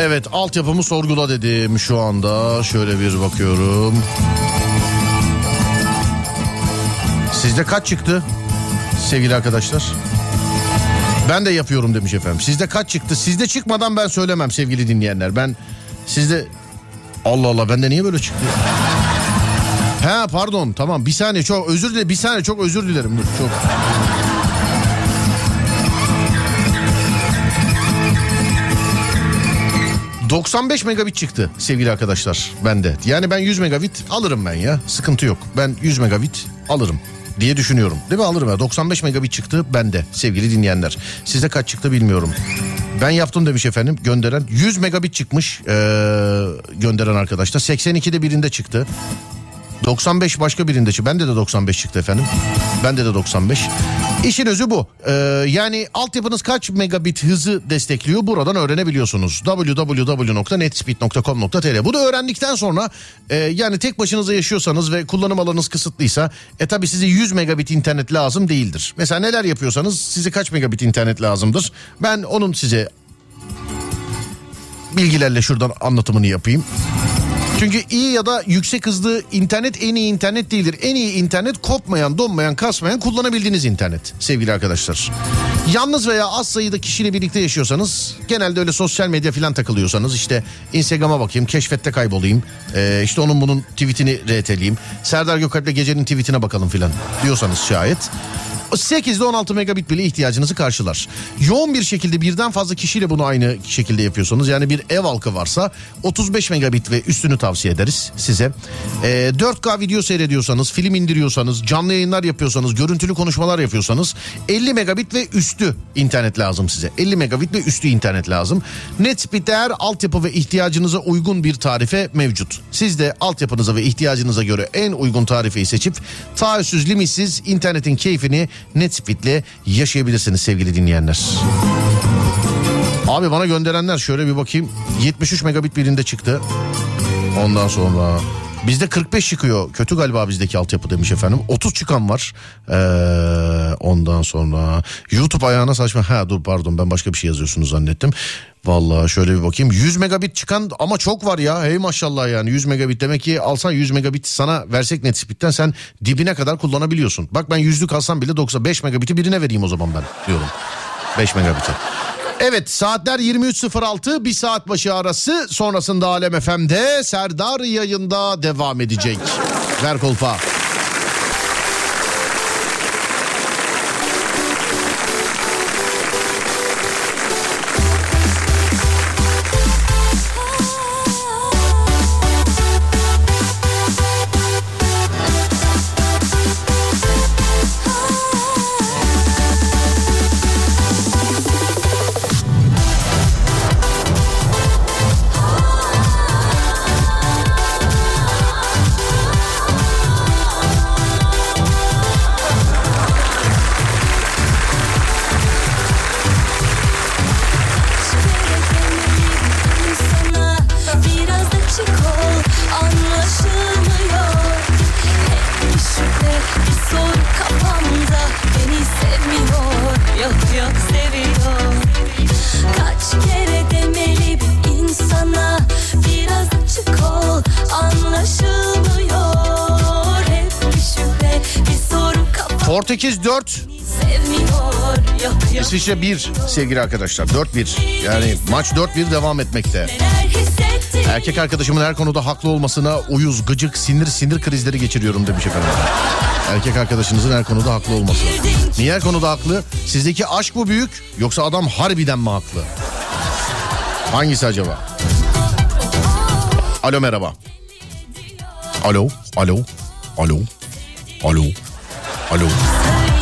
Speaker 2: Evet altyapımı sorgula dedim şu anda. Şöyle bir bakıyorum. Sizde kaç çıktı sevgili arkadaşlar? Ben de yapıyorum demiş efendim. Sizde kaç çıktı? Sizde çıkmadan ben söylemem sevgili dinleyenler. Ben sizde... Allah Allah bende niye böyle çıktı? He pardon tamam bir saniye çok özür dilerim bir saniye çok özür dilerim dur çok. 95 megabit çıktı sevgili arkadaşlar bende. Yani ben 100 megabit alırım ben ya. Sıkıntı yok. Ben 100 megabit alırım diye düşünüyorum. Değil mi alırım ya. 95 megabit çıktı bende sevgili dinleyenler. Sizde kaç çıktı bilmiyorum. Ben yaptım demiş efendim gönderen. 100 megabit çıkmış ee, gönderen arkadaşlar. 82'de birinde çıktı. 95 başka birinde çıktı. Bende de 95 çıktı efendim. Bende de 95. İşin özü bu. Ee, yani altyapınız kaç megabit hızı destekliyor buradan öğrenebiliyorsunuz. www.netspeed.com.tr Bunu öğrendikten sonra e, yani tek başınıza yaşıyorsanız ve kullanım alanınız kısıtlıysa e tabi size 100 megabit internet lazım değildir. Mesela neler yapıyorsanız size kaç megabit internet lazımdır? Ben onun size bilgilerle şuradan anlatımını yapayım. Çünkü iyi ya da yüksek hızlı internet en iyi internet değildir. En iyi internet kopmayan, donmayan, kasmayan kullanabildiğiniz internet sevgili arkadaşlar. Yalnız veya az sayıda kişiyle birlikte yaşıyorsanız genelde öyle sosyal medya falan takılıyorsanız işte Instagram'a bakayım, keşfette kaybolayım. Ee, işte onun bunun tweetini RT'leyeyim. Serdar Gökalp'le gecenin tweetine bakalım filan diyorsanız şayet. 8 ile 16 megabit bile ihtiyacınızı karşılar. Yoğun bir şekilde birden fazla kişiyle bunu aynı şekilde yapıyorsanız yani bir ev halkı varsa 35 megabit ve üstünü tavsiye ederiz size. Ee, 4K video seyrediyorsanız, film indiriyorsanız, canlı yayınlar yapıyorsanız, görüntülü konuşmalar yapıyorsanız 50 megabit ve üstü internet lazım size. 50 megabit ve üstü internet lazım. Netspeed değer altyapı ve ihtiyacınıza uygun bir tarife mevcut. Siz de altyapınıza ve ihtiyacınıza göre en uygun tarifeyi seçip taahhütsüz limitsiz internetin keyfini Netspeed'le yaşayabilirsiniz sevgili dinleyenler. Abi bana gönderenler şöyle bir bakayım. 73 megabit birinde çıktı. Ondan sonra bizde 45 çıkıyor. Kötü galiba bizdeki altyapı demiş efendim. 30 çıkan var. Ee, ondan sonra YouTube ayağına saçma. Ha dur pardon ben başka bir şey yazıyorsunuz zannettim. Vallahi şöyle bir bakayım. 100 megabit çıkan ama çok var ya. Hey maşallah yani 100 megabit demek ki alsan 100 megabit sana versek Netspeed'den sen dibine kadar kullanabiliyorsun. Bak ben yüzlük alsam bile 95 megabiti birine vereyim o zaman ben diyorum. 5 megabiti. Evet saatler 23.06 bir saat başı arası sonrasında Alem FM'de Serdar yayında devam edecek. Ver kolpa. İsviçre 1 sevgili arkadaşlar. 4-1. Yani maç 4-1 devam etmekte. Erkek arkadaşımın her konuda haklı olmasına uyuz, gıcık, sinir, sinir krizleri geçiriyorum demiş efendim. Erkek arkadaşınızın her konuda haklı olması. Niye her konuda haklı? Sizdeki aşk mı büyük yoksa adam harbiden mi haklı? Hangisi acaba? Alo merhaba. Alo, alo, alo, alo, alo.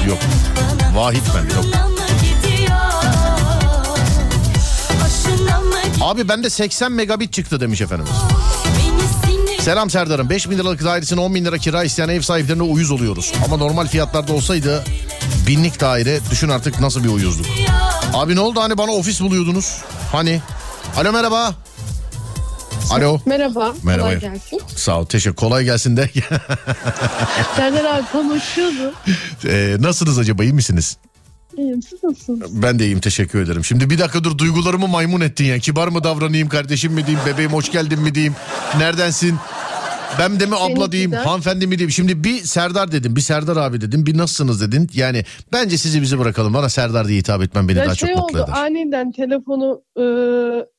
Speaker 2: Yok. Vahit ben yok. Abi bende 80 megabit çıktı demiş efendimiz. Selam Serdar'ım. 5 bin liralık dairesine 10 bin lira kira isteyen ev sahiplerine uyuz oluyoruz. Ama normal fiyatlarda olsaydı binlik daire düşün artık nasıl bir uyuzluk. Abi ne oldu hani bana ofis buluyordunuz? Hani? Alo merhaba. Alo.
Speaker 8: Merhaba.
Speaker 2: Merhaba.
Speaker 8: Kolay gelsin.
Speaker 2: Sağ ol teşekkür kolay gelsin de.
Speaker 8: Serdar abi konuşuyordu.
Speaker 2: Ee, nasılsınız acaba iyi misiniz?
Speaker 8: İyiyim siz?
Speaker 2: Ben de iyiyim teşekkür ederim. Şimdi bir dakika dur duygularımı maymun ettin ya. Kibar mı davranayım kardeşim mi diyeyim bebeğim hoş geldin mi diyeyim. Neredensin? Ben de mi abla diyeyim
Speaker 8: de.
Speaker 2: hanımefendi mi diyeyim. Şimdi bir Serdar dedim bir Serdar abi dedim bir nasılsınız dedin. Yani bence sizi bizi bırakalım bana Serdar diye hitap etmen beni
Speaker 8: Ya
Speaker 2: daha
Speaker 8: şey
Speaker 2: çok mutlu
Speaker 8: oldu
Speaker 2: eder.
Speaker 8: aniden telefonu e,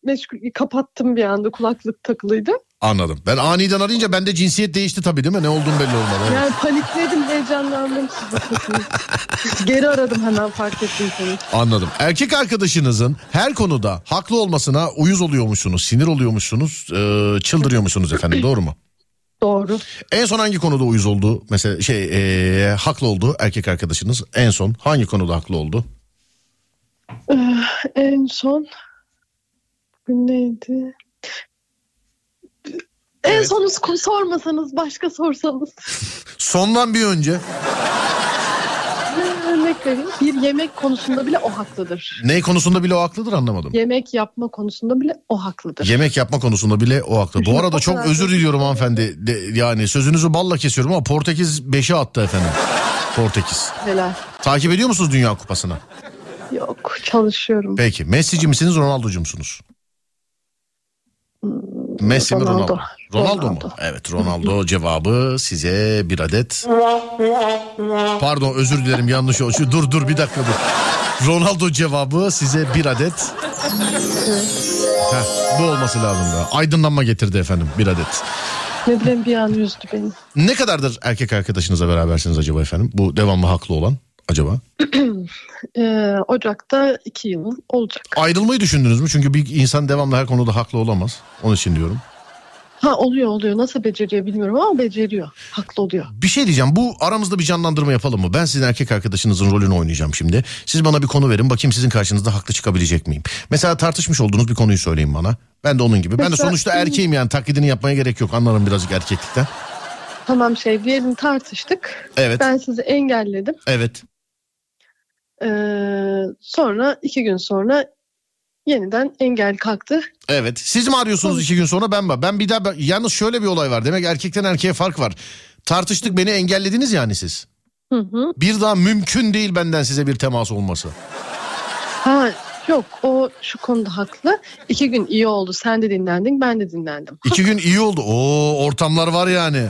Speaker 8: meşgul kapattım bir anda kulaklık takılıydı.
Speaker 2: Anladım. Ben aniden arayınca bende cinsiyet değişti tabii değil mi? Ne olduğum belli olmadı. Evet.
Speaker 8: Yani panikledim heyecanlandım. Geri aradım hemen fark ettim seni.
Speaker 2: Anladım. Erkek arkadaşınızın her konuda haklı olmasına uyuz oluyormuşsunuz, sinir oluyormuşsunuz, e, çıldırıyormuşsunuz efendim doğru mu?
Speaker 8: Doğru.
Speaker 2: En son hangi konuda uyuz oldu? Mesela şey e, haklı oldu erkek arkadaşınız. En son hangi konuda haklı oldu?
Speaker 8: En son bugün neydi? En
Speaker 2: Evet.
Speaker 8: son sor- sormasanız başka sorsanız.
Speaker 2: Sondan bir önce.
Speaker 8: Ne Örnek vereyim. Bir yemek konusunda bile o haklıdır.
Speaker 2: Ne konusunda bile o haklıdır anlamadım.
Speaker 8: Yemek yapma konusunda bile o haklıdır.
Speaker 2: Yemek yapma konusunda bile o haklı. Bu arada çok özür diliyorum hanımefendi. De, yani sözünüzü balla kesiyorum ama Portekiz 5'e attı efendim. Portekiz.
Speaker 8: Helal.
Speaker 2: Takip ediyor musunuz Dünya Kupası'nı?
Speaker 8: Yok çalışıyorum.
Speaker 2: Peki Messi'ci misiniz Ronaldo'cu musunuz? Messi mi Ronaldo?
Speaker 8: Ronaldo.
Speaker 2: Ronaldo, mu?
Speaker 8: Ronaldo.
Speaker 2: Evet Ronaldo cevabı size bir adet. Pardon özür dilerim yanlış oldu. Şu- Dur dur bir dakika dur. Ronaldo cevabı size bir adet. Heh, bu olması lazım da. Aydınlanma getirdi efendim bir adet.
Speaker 8: Ne bileyim bir an üzdü beni.
Speaker 2: Ne kadardır erkek arkadaşınızla berabersiniz acaba efendim? Bu devamlı haklı olan acaba?
Speaker 8: Ee, Ocak'ta iki yıl olacak.
Speaker 2: Ayrılmayı düşündünüz mü? Çünkü bir insan devamlı her konuda haklı olamaz. Onun için diyorum.
Speaker 8: Ha oluyor oluyor. Nasıl beceriyor bilmiyorum ama beceriyor. Haklı oluyor.
Speaker 2: Bir şey diyeceğim. Bu aramızda bir canlandırma yapalım mı? Ben sizin erkek arkadaşınızın rolünü oynayacağım şimdi. Siz bana bir konu verin. Bakayım sizin karşınızda haklı çıkabilecek miyim? Mesela tartışmış olduğunuz bir konuyu söyleyin bana. Ben de onun gibi. Ben de
Speaker 8: Mesela-
Speaker 2: sonuçta erkeğim yani taklidini yapmaya gerek yok. Anlarım birazcık erkeklikten.
Speaker 8: Tamam şey diyelim tartıştık.
Speaker 2: Evet.
Speaker 8: Ben sizi engelledim.
Speaker 2: Evet.
Speaker 8: Ee, sonra iki gün sonra yeniden engel kalktı.
Speaker 2: Evet. Siz mi arıyorsunuz iki gün sonra ben mi? Ben bir daha... Yalnız şöyle bir olay var. Demek erkekten erkeğe fark var. Tartıştık beni engellediniz yani siz.
Speaker 8: Hı hı.
Speaker 2: Bir daha mümkün değil benden size bir temas olması.
Speaker 8: Ha yok o şu konuda haklı. İki gün iyi oldu. Sen de dinlendin ben de dinlendim.
Speaker 2: İki gün iyi oldu. Oo ortamlar var yani.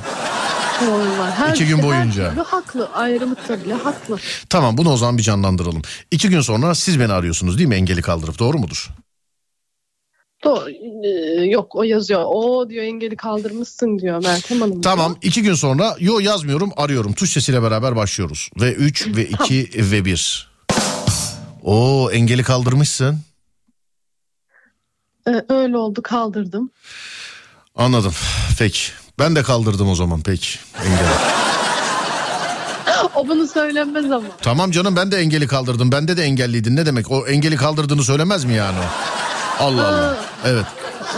Speaker 8: Var. Her,
Speaker 2: İki gün
Speaker 8: her
Speaker 2: boyunca.
Speaker 8: türlü haklı. Ayrılıkta bile haklı.
Speaker 2: Tamam bunu o zaman bir canlandıralım. İki gün sonra siz beni arıyorsunuz değil mi engeli kaldırıp doğru mudur?
Speaker 8: Doğru. Ee, yok o yazıyor. O diyor engeli kaldırmışsın diyor Meltem Hanım.
Speaker 2: Tamam iki gün sonra yo yazmıyorum arıyorum. Tuş sesiyle beraber başlıyoruz. Ve 3 ve 2 ve 1. Oo engeli kaldırmışsın.
Speaker 8: Ee, öyle oldu kaldırdım.
Speaker 2: Anladım. Peki. Ben de kaldırdım o zaman peki. Engeli.
Speaker 8: O bunu söylenmez ama.
Speaker 2: Tamam canım ben de engeli kaldırdım. Bende de engelliydin. Ne demek? O engeli kaldırdığını söylemez mi yani o? Allah Allah. Evet.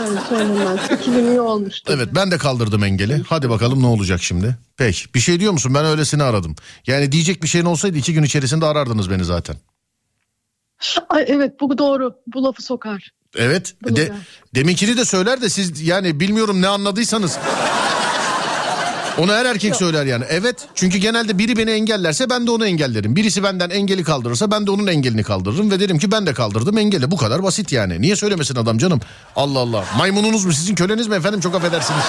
Speaker 8: Öyle söylenmez. İki gün iyi olmuştu.
Speaker 2: Evet ben de kaldırdım engeli. Hadi bakalım ne olacak şimdi. Peki bir şey diyor musun? Ben öylesini aradım. Yani diyecek bir şeyin olsaydı iki gün içerisinde arardınız beni zaten.
Speaker 8: Ay, evet bu doğru. Bu lafı sokar.
Speaker 2: Evet.
Speaker 8: Bunu
Speaker 2: De, deminkini de söyler de siz yani bilmiyorum ne anladıysanız. Onu her erkek söyler yani. Evet çünkü genelde biri beni engellerse ben de onu engellerim. Birisi benden engeli kaldırırsa ben de onun engelini kaldırırım. Ve derim ki ben de kaldırdım engeli. Bu kadar basit yani. Niye söylemesin adam canım? Allah Allah. Maymununuz mu sizin köleniz mi efendim çok affedersiniz.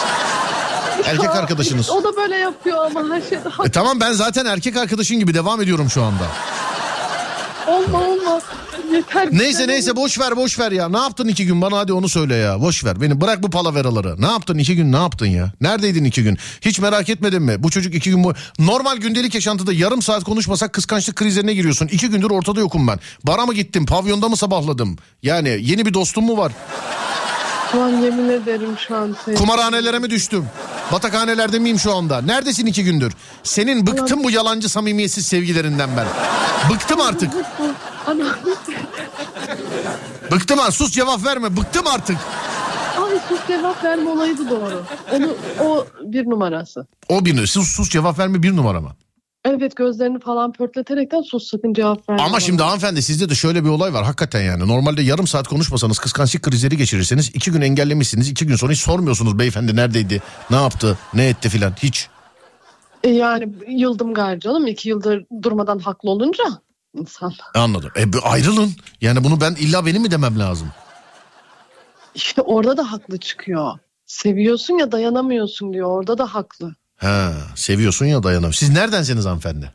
Speaker 2: Erkek arkadaşınız.
Speaker 8: O da böyle yapıyor ama her şeyde.
Speaker 2: E tamam ben zaten erkek arkadaşın gibi devam ediyorum şu anda.
Speaker 8: Olma olma. Yeter.
Speaker 2: Neyse neyse boş ver boş ver ya. Ne yaptın iki gün bana hadi onu söyle ya. Boş ver beni bırak bu palaveraları. Ne yaptın iki gün ne yaptın ya? Neredeydin iki gün? Hiç merak etmedin mi? Bu çocuk iki gün bu. Normal gündelik yaşantıda yarım saat konuşmasak kıskançlık krizlerine giriyorsun. İki gündür ortada yokum ben. Bara mı gittim? Pavyonda mı sabahladım? Yani yeni bir dostum mu var?
Speaker 8: Şu an yemin ederim şu an. seni-
Speaker 2: Kumarhanelere mi düştüm? Batakhanelerde miyim şu anda? Neredesin iki gündür? Senin bıktım bu yalancı samimiyetsiz sevgilerinden ben. Bıktım artık.
Speaker 8: Ana.
Speaker 2: Bıktım artık. Sus cevap verme. Bıktım artık.
Speaker 8: Ay sus cevap verme olayı da doğru. Onu, o bir numarası.
Speaker 2: O bir sus, sus cevap verme bir numara mı?
Speaker 8: Evet gözlerini falan pörtleterekten sus sakın cevap verme.
Speaker 2: Ama şimdi hanımefendi sizde de şöyle bir olay var hakikaten yani. Normalde yarım saat konuşmasanız kıskançlık krizleri geçirirseniz iki gün engellemişsiniz. iki gün sonra hiç sormuyorsunuz beyefendi neredeydi, ne yaptı, ne etti filan hiç.
Speaker 8: E yani yıldım gari canım. iki yıldır durmadan haklı olunca insan.
Speaker 2: Anladım. E ayrılın. Yani bunu ben illa benim mi demem lazım?
Speaker 8: İşte orada da haklı çıkıyor. Seviyorsun ya dayanamıyorsun diyor. Orada da haklı.
Speaker 2: Ha, seviyorsun ya dayanam. Siz neredensiniz hanımefendi?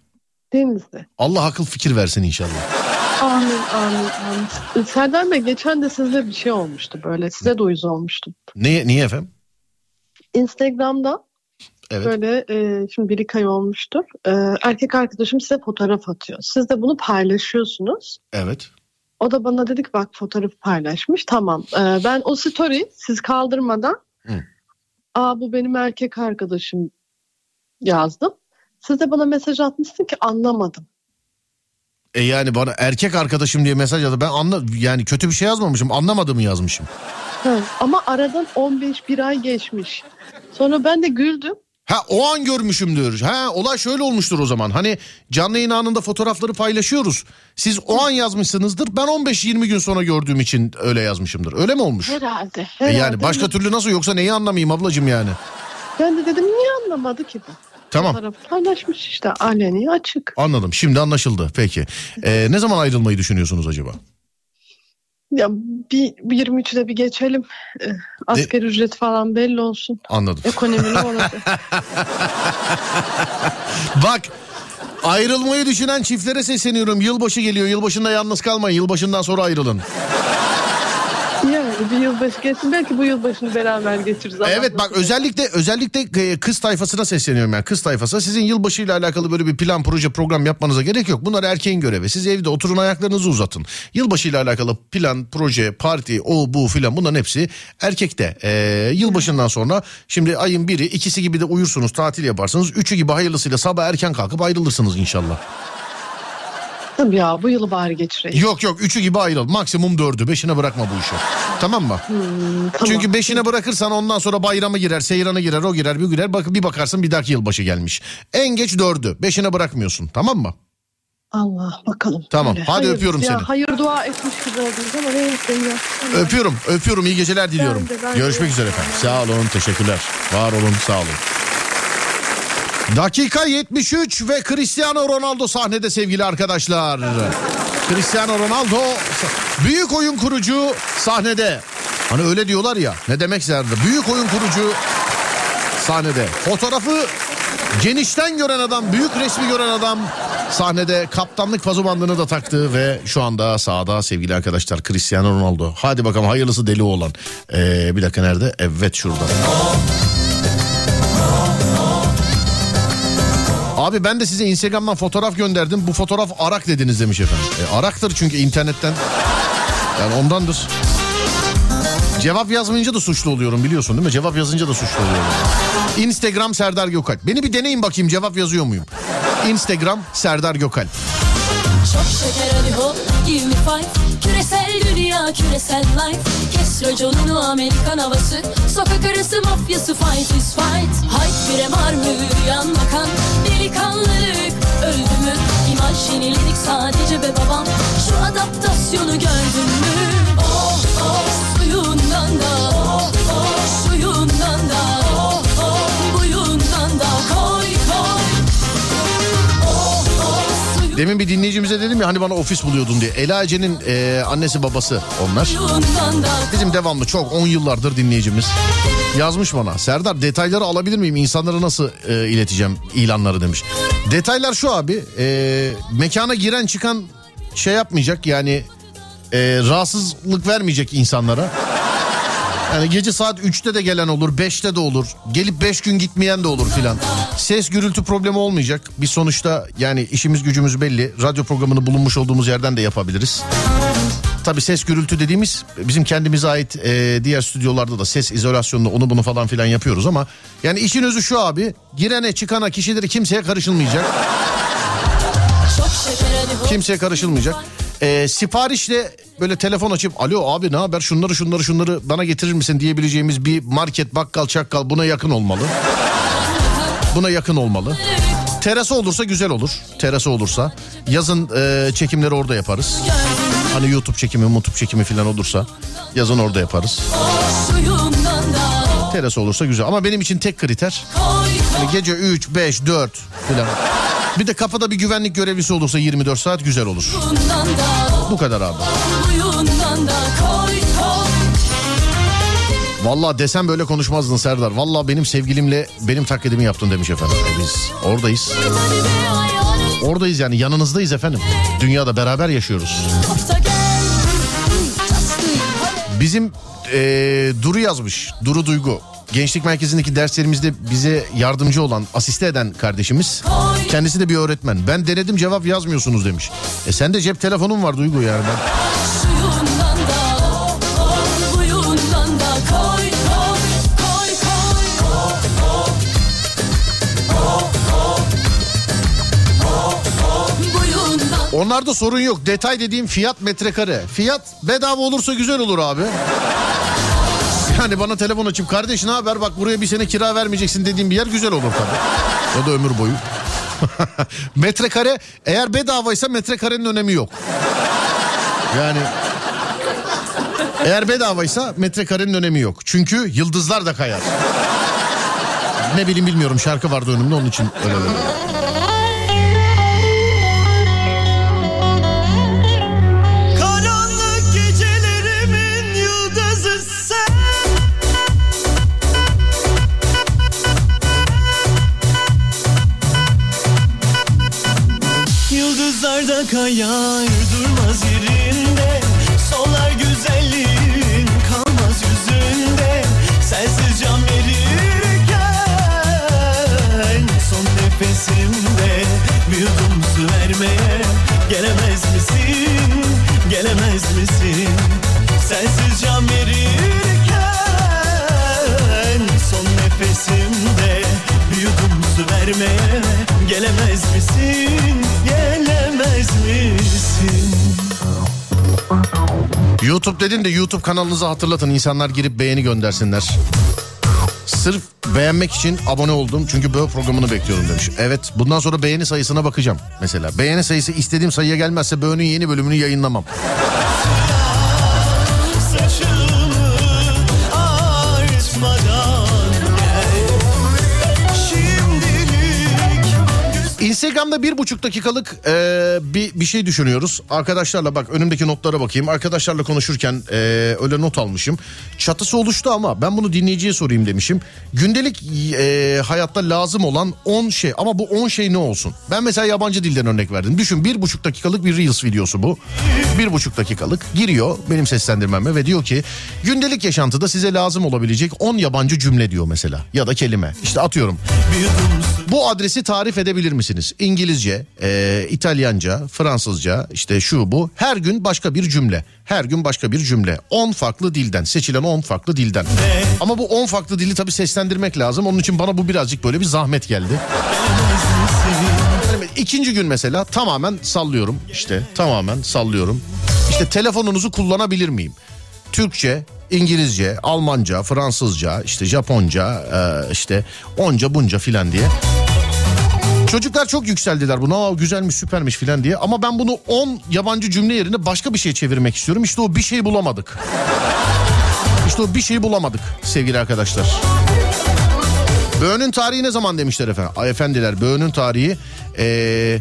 Speaker 8: Denizli.
Speaker 2: Allah akıl fikir versin inşallah.
Speaker 8: Amin amin amin. Serdar Bey geçen de sizde bir şey olmuştu böyle. Size de uyuz olmuştum.
Speaker 2: Niye, niye efendim?
Speaker 8: Instagram'da
Speaker 2: Evet.
Speaker 8: böyle e, şimdi bir iki ay olmuştur. E, erkek arkadaşım size fotoğraf atıyor. Siz de bunu paylaşıyorsunuz.
Speaker 2: Evet.
Speaker 8: O da bana dedi ki bak fotoğrafı paylaşmış. Tamam. E, ben o story siz kaldırmadan
Speaker 2: Hı.
Speaker 8: aa bu benim erkek arkadaşım yazdım. Siz de bana mesaj atmışsın ki anlamadım.
Speaker 2: E yani bana erkek arkadaşım diye mesaj yazdı. Ben anla yani kötü bir şey yazmamışım. Anlamadığımı yazmışım.
Speaker 8: Ha, ama aradan 15 bir ay geçmiş. Sonra ben de güldüm.
Speaker 2: Ha o an görmüşümdür. Ha olay şöyle olmuştur o zaman. Hani canlı yayın anında fotoğrafları paylaşıyoruz. Siz o an yazmışsınızdır. Ben 15-20 gün sonra gördüğüm için öyle yazmışımdır. Öyle mi olmuş?
Speaker 8: Herhalde.
Speaker 2: E
Speaker 8: herhalde.
Speaker 2: yani başka türlü nasıl yoksa neyi anlamayayım ablacığım yani?
Speaker 8: Ben de dedim niye anlamadı ki bu?
Speaker 2: Tamam
Speaker 8: Fotoğrafı paylaşmış işte aleni açık.
Speaker 2: anladım. Şimdi anlaşıldı. Peki. E, ne zaman ayrılmayı düşünüyorsunuz acaba?
Speaker 8: Ya bir, bir 23'de bir geçelim. Ee, asgari ücret falan belli olsun.
Speaker 2: Anladım.
Speaker 8: Ekonomi ne olacak?
Speaker 2: Bak ayrılmayı düşünen çiftlere sesleniyorum. Yılbaşı geliyor. Yılbaşında yalnız kalmayın. Yılbaşından sonra ayrılın.
Speaker 8: Bir yılbaşı geçsin. Belki bu yılbaşını beraber geçiririz.
Speaker 2: Evet bak özellikle özellikle e, kız tayfasına sesleniyorum yani kız tayfası. Sizin yılbaşıyla alakalı böyle bir plan proje program yapmanıza gerek yok. Bunlar erkeğin görevi. Siz evde oturun ayaklarınızı uzatın. Yılbaşıyla alakalı plan, proje, parti, o bu filan bunların hepsi erkekte. Ee, yılbaşından sonra şimdi ayın biri ikisi gibi de uyursunuz tatil yaparsınız. Üçü gibi hayırlısıyla sabah erken kalkıp ayrılırsınız inşallah.
Speaker 8: Tabii ya bu yılı bari geçireyim.
Speaker 2: Yok yok üçü gibi ayrıl. Maksimum dördü. Beşine bırakma bu işi. Tamam mı?
Speaker 8: Hmm, tamam.
Speaker 2: Çünkü beşine bırakırsan ondan sonra bayramı girer, seyrana girer, o girer, bu girer. Bak bir bakarsın bir dahaki yılbaşı gelmiş. En geç dördü. Beşine bırakmıyorsun. Tamam mı?
Speaker 8: Allah bakalım.
Speaker 2: Tamam, hadi
Speaker 8: Hayır,
Speaker 2: öpüyorum
Speaker 8: ya,
Speaker 2: seni.
Speaker 8: Hayır dua etmiş gibi oldunuz ama neyse ya.
Speaker 2: Öpüyorum, öpüyorum. İyi geceler diliyorum.
Speaker 8: Ben de, ben de.
Speaker 2: Görüşmek üzere efendim. Sağ olun, teşekkürler. Var olun, sağ olun. Dakika 73 ve Cristiano Ronaldo sahnede sevgili arkadaşlar. Cristiano Ronaldo büyük oyun kurucu sahnede. Hani öyle diyorlar ya ne demek zerdi. Büyük oyun kurucu sahnede. Fotoğrafı genişten gören adam, büyük resmi gören adam sahnede kaptanlık pazumandını da taktı ve şu anda sahada sevgili arkadaşlar Cristiano Ronaldo. Hadi bakalım hayırlısı deli olan. Ee, bir dakika nerede? Evet şurada. Abi ben de size Instagram'dan fotoğraf gönderdim. Bu fotoğraf Arak dediniz demiş efendim. E, Arak'tır çünkü internetten. Yani ondandır. Cevap yazmayınca da suçlu oluyorum biliyorsun değil mi? Cevap yazınca da suçlu oluyorum. Instagram Serdar Gökalp. Beni bir deneyin bakayım cevap yazıyor muyum? Instagram Serdar Gökalp.
Speaker 3: Çok şeker hop dünya küresel life. Kes raconunu Amerikan havası. Sokak arası mafyası fight is fight. Hayt bire var mı yan bakan? Delikanlılık öldü mü? İmaj yeniledik sadece be babam. Şu adaptasyonu gördün mü? Oh oh suyundan da
Speaker 2: Demin bir dinleyicimize dedim ya hani bana ofis buluyordun diye. Ela Ece'nin e, annesi babası onlar. Bizim devamlı çok 10 yıllardır dinleyicimiz. Yazmış bana. Serdar detayları alabilir miyim? İnsanlara nasıl e, ileteceğim ilanları demiş. Detaylar şu abi. e, mekana giren çıkan şey yapmayacak yani e, rahatsızlık vermeyecek insanlara. Yani gece saat 3'te de gelen olur, 5'te de olur. Gelip 5 gün gitmeyen de olur filan. Ses gürültü problemi olmayacak. Biz sonuçta yani işimiz gücümüz belli. Radyo programını bulunmuş olduğumuz yerden de yapabiliriz. Tabii ses gürültü dediğimiz bizim kendimize ait e, diğer stüdyolarda da ses izolasyonunda onu bunu falan filan yapıyoruz ama yani işin özü şu abi girene çıkana kişileri kimseye karışılmayacak. Kimseye karışılmayacak. E, siparişle böyle telefon açıp alo abi ne haber şunları şunları şunları bana getirir misin diyebileceğimiz bir market bakkal çakkal buna yakın olmalı. Buna yakın olmalı. Terası olursa güzel olur. Terası olursa. Yazın e, çekimleri orada yaparız. Hani YouTube çekimi, YouTube çekimi falan olursa yazın orada yaparız. Terası olursa güzel. Ama benim için tek kriter hani gece 3, 5, 4 falan. Bir de kapıda bir güvenlik görevlisi olursa 24 saat güzel olur. Bu kadar abi. Vallahi desem böyle konuşmazdın Serdar. Vallahi benim sevgilimle benim taklidimi yaptın demiş efendim. E Biz oradayız. Oradayız yani yanınızdayız efendim. Dünyada beraber yaşıyoruz. Bizim eee, Duru yazmış. Duru Duygu. Gençlik merkezindeki derslerimizde bize yardımcı olan, asiste eden kardeşimiz. Kendisi de bir öğretmen. Ben denedim cevap yazmıyorsunuz demiş. E sen de cep telefonun var Duygu yani. Ben... Onlarda sorun yok. Detay dediğim fiyat metrekare. Fiyat bedava olursa güzel olur abi. Yani bana telefon açıp kardeş ne haber bak buraya bir sene kira vermeyeceksin dediğim bir yer güzel olur tabii. Ya da ömür boyu. metrekare eğer bedavaysa metrekarenin önemi yok. Yani eğer bedavaysa metrekarenin önemi yok. Çünkü yıldızlar da kayar. Ne bileyim bilmiyorum şarkı vardı önümde onun için öyle dedim.
Speaker 1: Kayar durmaz yerinde. Solar güzelliğin kalmaz yüzünde. Sensiz can verirken Son nefesimde bir yudum su vermeye Gelemez misin, gelemez misin? Sensiz can verirken Son nefesimde bir yudum su vermeye Gelemez misin,
Speaker 2: YouTube dedin de YouTube kanalınızı hatırlatın. İnsanlar girip beğeni göndersinler. Sırf beğenmek için abone oldum. Çünkü böyle programını bekliyorum demiş. Evet bundan sonra beğeni sayısına bakacağım mesela. Beğeni sayısı istediğim sayıya gelmezse Böğün'ün yeni bölümünü yayınlamam. Instagram'da bir buçuk dakikalık e, bir, bir şey düşünüyoruz. Arkadaşlarla bak önümdeki notlara bakayım. Arkadaşlarla konuşurken e, öyle not almışım. Çatısı oluştu ama ben bunu dinleyiciye sorayım demişim. Gündelik e, hayatta lazım olan 10 şey ama bu 10 şey ne olsun? Ben mesela yabancı dilden örnek verdim. Düşün bir buçuk dakikalık bir Reels videosu bu. Bir buçuk dakikalık giriyor benim seslendirmeme ve diyor ki gündelik yaşantıda size lazım olabilecek 10 yabancı cümle diyor mesela ya da kelime. İşte atıyorum bu adresi tarif edebilir misiniz? İngilizce, e, İtalyanca, Fransızca, işte şu bu. Her gün başka bir cümle. Her gün başka bir cümle. 10 farklı dilden. Seçilen 10 farklı dilden. Ama bu 10 farklı dili tabii seslendirmek lazım. Onun için bana bu birazcık böyle bir zahmet geldi. Yani İkinci gün mesela tamamen sallıyorum. İşte tamamen sallıyorum. İşte telefonunuzu kullanabilir miyim? Türkçe, İngilizce, Almanca, Fransızca, işte Japonca, e, işte onca bunca filan diye. Çocuklar çok yükseldiler buna. Aa, güzelmiş, süpermiş filan diye. Ama ben bunu 10 yabancı cümle yerine başka bir şey çevirmek istiyorum. İşte o bir şey bulamadık. İşte o bir şey bulamadık sevgili arkadaşlar. Böğünün tarihi ne zaman demişler efendim? Efendiler Böğünün tarihi ee,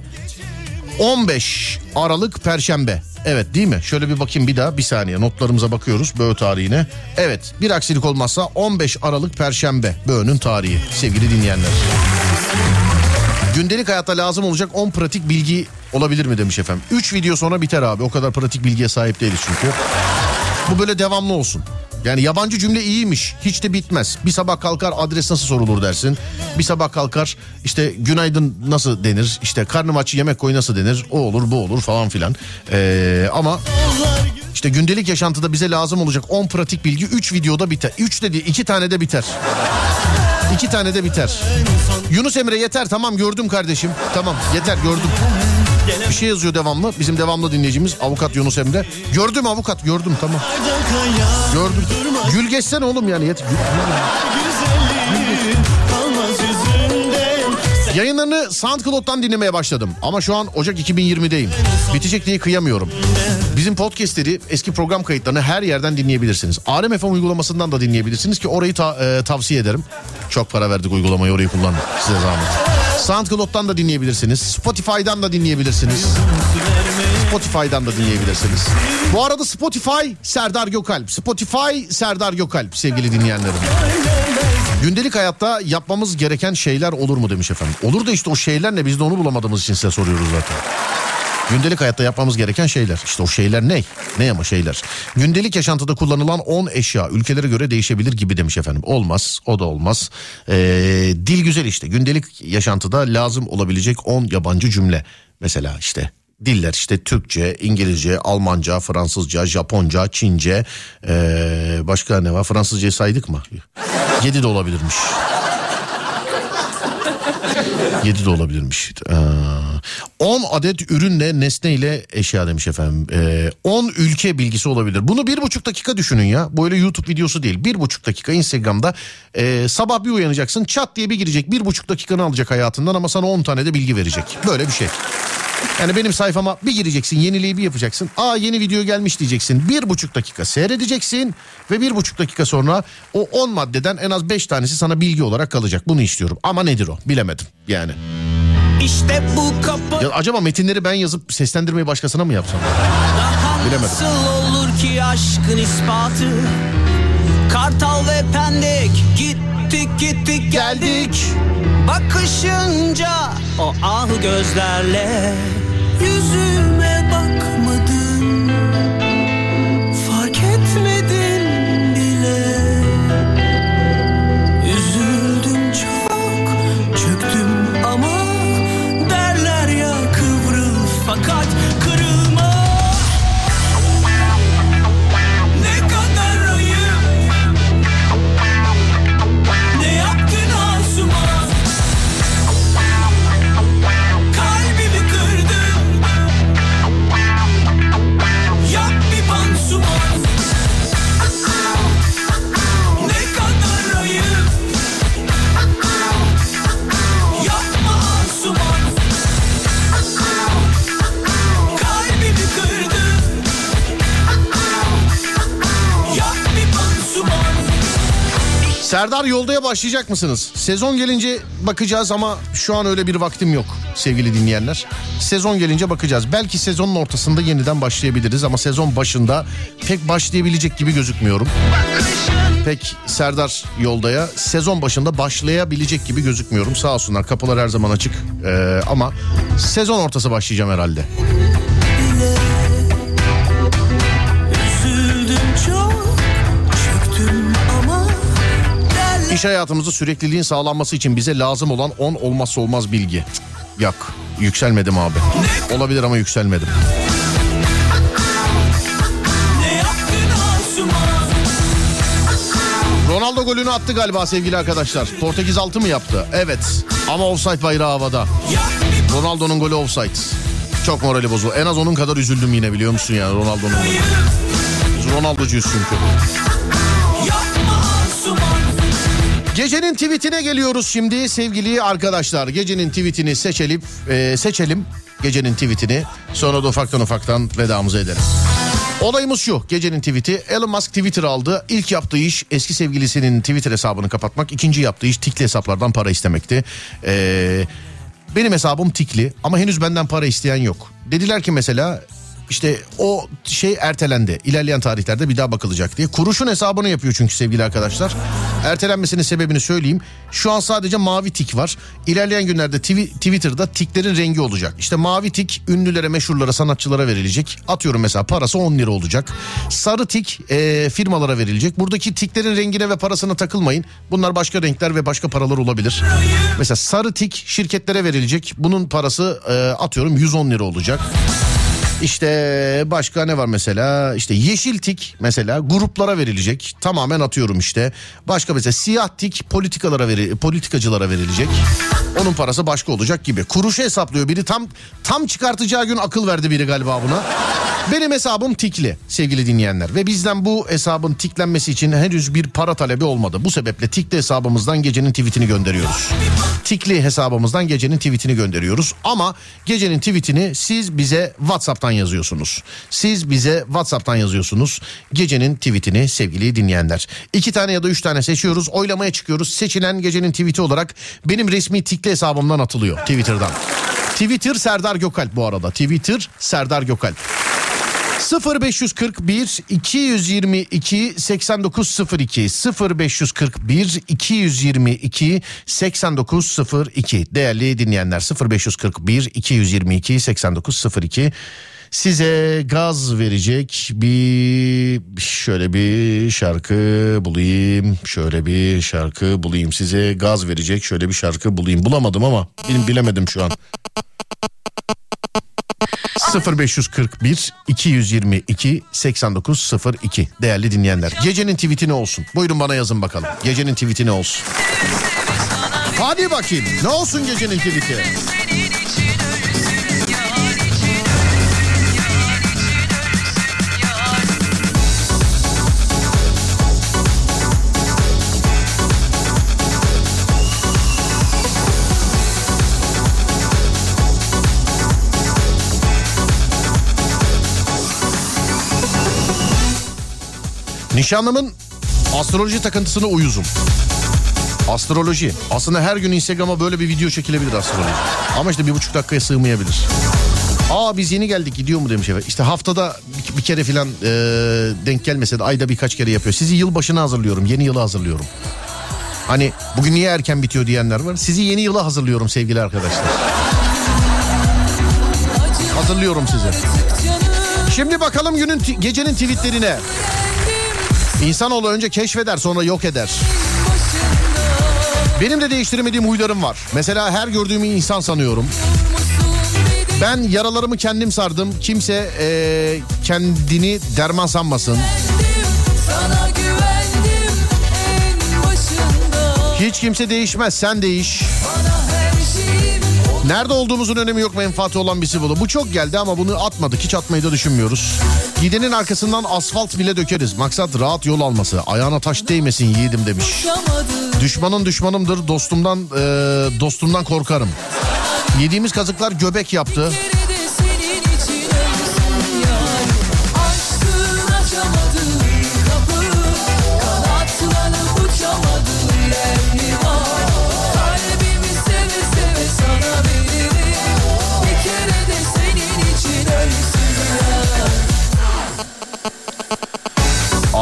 Speaker 2: 15 Aralık Perşembe. Evet değil mi? Şöyle bir bakayım bir daha bir saniye notlarımıza bakıyoruz böğ tarihine. Evet bir aksilik olmazsa 15 Aralık Perşembe böğünün tarihi sevgili dinleyenler. Gündelik hayatta lazım olacak 10 pratik bilgi olabilir mi demiş efendim. 3 video sonra biter abi o kadar pratik bilgiye sahip değiliz çünkü. Bu böyle devamlı olsun. Yani yabancı cümle iyiymiş. Hiç de bitmez. Bir sabah kalkar adres nasıl sorulur dersin. Bir sabah kalkar işte günaydın nasıl denir. İşte karnım aç yemek koy nasıl denir. O olur bu olur falan filan. Ee, ama işte gündelik yaşantıda bize lazım olacak 10 pratik bilgi 3 videoda biter. 3 de değil 2 tane de biter. 2 tane de biter. Yunus Emre yeter tamam gördüm kardeşim. Tamam yeter gördüm. Bir şey yazıyor devamlı. Bizim devamlı dinleyicimiz avukat Yunus Emre. Gördüm avukat gördüm tamam. Gördüm. Gül geçsene oğlum yani. Yet. Gül- Yayınlarını SoundCloud'dan dinlemeye başladım. Ama şu an Ocak 2020'deyim. Bitecek diye kıyamıyorum. Bizim podcastleri, eski program kayıtlarını her yerden dinleyebilirsiniz. Alem FM uygulamasından da dinleyebilirsiniz ki orayı ta- e, tavsiye ederim. Çok para verdik uygulamayı orayı kullanın. Size zahmet. SoundCloud'dan da dinleyebilirsiniz. Spotify'dan da dinleyebilirsiniz. Spotify'dan da dinleyebilirsiniz. Bu arada Spotify Serdar Gökalp. Spotify Serdar Gökalp sevgili dinleyenlerim. Gündelik hayatta yapmamız gereken şeyler olur mu demiş efendim. Olur da işte o şeyler ne biz de onu bulamadığımız için size soruyoruz zaten. Gündelik hayatta yapmamız gereken şeyler. İşte o şeyler ne? Ne ama şeyler. Gündelik yaşantıda kullanılan 10 eşya ülkelere göre değişebilir gibi demiş efendim. Olmaz o da olmaz. Ee, dil güzel işte. Gündelik yaşantıda lazım olabilecek 10 yabancı cümle. Mesela işte diller işte Türkçe, İngilizce, Almanca, Fransızca, Japonca, Çince. ee, başka ne var? Fransızcayı saydık mı? 7 de olabilirmiş. 7 de olabilirmiş. Ee, 10 adet ürünle nesneyle eşya demiş efendim. Ee, 10 ülke bilgisi olabilir. Bunu bir buçuk dakika düşünün ya. Böyle YouTube videosu değil. Bir buçuk dakika Instagram'da ee, sabah bir uyanacaksın çat diye bir girecek. Bir buçuk dakikanı alacak hayatından ama sana 10 tane de bilgi verecek. Böyle bir şey. Yani benim sayfama bir gireceksin yeniliği bir yapacaksın. Aa yeni video gelmiş diyeceksin. Bir buçuk dakika seyredeceksin ve bir buçuk dakika sonra o 10 maddeden en az 5 tanesi sana bilgi olarak kalacak. Bunu istiyorum. Ama nedir o bilemedim yani.
Speaker 1: İşte bu kapı
Speaker 2: Ya acaba metinleri ben yazıp seslendirmeyi başkasına mı yapsam? Bilemedim.
Speaker 1: Nasıl olur ki aşkın ispatı Kartal ve pendek gittik gittik geldik. Bakışınca o ah gözlerle Yüzüme
Speaker 2: Serdar Yolda'ya başlayacak mısınız? Sezon gelince bakacağız ama şu an öyle bir vaktim yok sevgili dinleyenler. Sezon gelince bakacağız. Belki sezonun ortasında yeniden başlayabiliriz ama sezon başında pek başlayabilecek gibi gözükmüyorum. Pek Serdar Yolda'ya sezon başında başlayabilecek gibi gözükmüyorum. Sağ olsunlar kapılar her zaman açık Ee, ama sezon ortası başlayacağım herhalde. İş hayatımızda sürekliliğin sağlanması için bize lazım olan 10 olmazsa olmaz bilgi. Yok yükselmedim abi. Olabilir ama yükselmedim. Ronaldo golünü attı galiba sevgili arkadaşlar. Portekiz altı mı yaptı? Evet. Ama offside bayrağı havada. Ronaldo'nun golü offside. Çok morali bozuldu. En az onun kadar üzüldüm yine biliyor musun ya Ronaldo'nun golü. Ronaldo'cuyuz çünkü. Gecenin tweetine geliyoruz şimdi sevgili arkadaşlar. Gecenin tweetini seçelim, e, seçelim gecenin tweetini. Sonra da ufaktan ufaktan vedamızı edelim. Olayımız şu gecenin tweeti Elon Musk Twitter aldı. İlk yaptığı iş eski sevgilisinin Twitter hesabını kapatmak. İkinci yaptığı iş tikli hesaplardan para istemekti. Ee, Benim hesabım tikli ama henüz benden para isteyen yok. Dediler ki mesela işte o şey ertelendi. İlerleyen tarihlerde bir daha bakılacak diye. Kuruşun hesabını yapıyor çünkü sevgili arkadaşlar. Ertelenmesinin sebebini söyleyeyim. Şu an sadece mavi tik var. İlerleyen günlerde twi- Twitter'da tiklerin rengi olacak. İşte mavi tik ünlülere, meşhurlara, sanatçılara verilecek. Atıyorum mesela parası 10 lira olacak. Sarı tik e, firmalara verilecek. Buradaki tiklerin rengine ve parasına takılmayın. Bunlar başka renkler ve başka paralar olabilir. Mesela sarı tik şirketlere verilecek. Bunun parası e, atıyorum 110 lira olacak. İşte başka ne var mesela? İşte yeşil tik mesela gruplara verilecek. Tamamen atıyorum işte. Başka mesela siyah tik politikalara veri, politikacılara verilecek. Onun parası başka olacak gibi. Kuruşu hesaplıyor biri tam tam çıkartacağı gün akıl verdi biri galiba buna. Benim hesabım tikli sevgili dinleyenler ve bizden bu hesabın tiklenmesi için henüz bir para talebi olmadı. Bu sebeple tikli hesabımızdan gecenin tweetini gönderiyoruz. Tikli hesabımızdan gecenin tweetini gönderiyoruz ama gecenin tweetini siz bize WhatsApp'tan yazıyorsunuz. Siz bize WhatsApp'tan yazıyorsunuz gecenin tweetini sevgili dinleyenler. İki tane ya da üç tane seçiyoruz oylamaya çıkıyoruz. Seçilen gecenin tweeti olarak benim resmi tikli hesabımdan atılıyor Twitter'dan. Twitter Serdar Gökalp bu arada. Twitter Serdar Gökalp. 0541 222 8902 0541 222 8902 değerli dinleyenler 0541 222 8902 size gaz verecek bir şöyle bir şarkı bulayım şöyle bir şarkı bulayım size gaz verecek şöyle bir şarkı bulayım bulamadım ama bilemedim şu an 0541 222 8902 değerli dinleyenler. Gecenin tweet'i ne olsun? Buyurun bana yazın bakalım. Gecenin tweet'i ne olsun? Hadi bakayım. Ne olsun gecenin tweet'i? Nişanlımın astroloji takıntısına uyuzum. Astroloji. Aslında her gün Instagram'a böyle bir video çekilebilir astroloji. Ama işte bir buçuk dakikaya sığmayabilir. Aa biz yeni geldik gidiyor mu demiş efendim. İşte haftada bir, bir kere filan e, denk gelmese de ayda birkaç kere yapıyor. Sizi yılbaşına hazırlıyorum. Yeni yıla hazırlıyorum. Hani bugün niye erken bitiyor diyenler var. Sizi yeni yıla hazırlıyorum sevgili arkadaşlar. Hazırlıyorum sizi. Şimdi bakalım günün gecenin tweetlerine. İnsanoğlu önce keşfeder sonra yok eder. Benim de değiştiremediğim huylarım var. Mesela her gördüğümü insan sanıyorum. Ben yaralarımı kendim sardım. Kimse eee, kendini derman sanmasın. Hiç kimse değişmez sen değiş.
Speaker 4: Bana
Speaker 2: Nerede olduğumuzun önemi yok menfaati olan birisi bu. Bu çok geldi ama bunu atmadık. Hiç atmayı da düşünmüyoruz. Gidenin arkasından asfalt bile dökeriz. Maksat rahat yol alması. Ayağına taş değmesin yiğidim demiş. Düşmanın düşmanımdır. Dostumdan eee, dostumdan korkarım. Yediğimiz kazıklar göbek yaptı.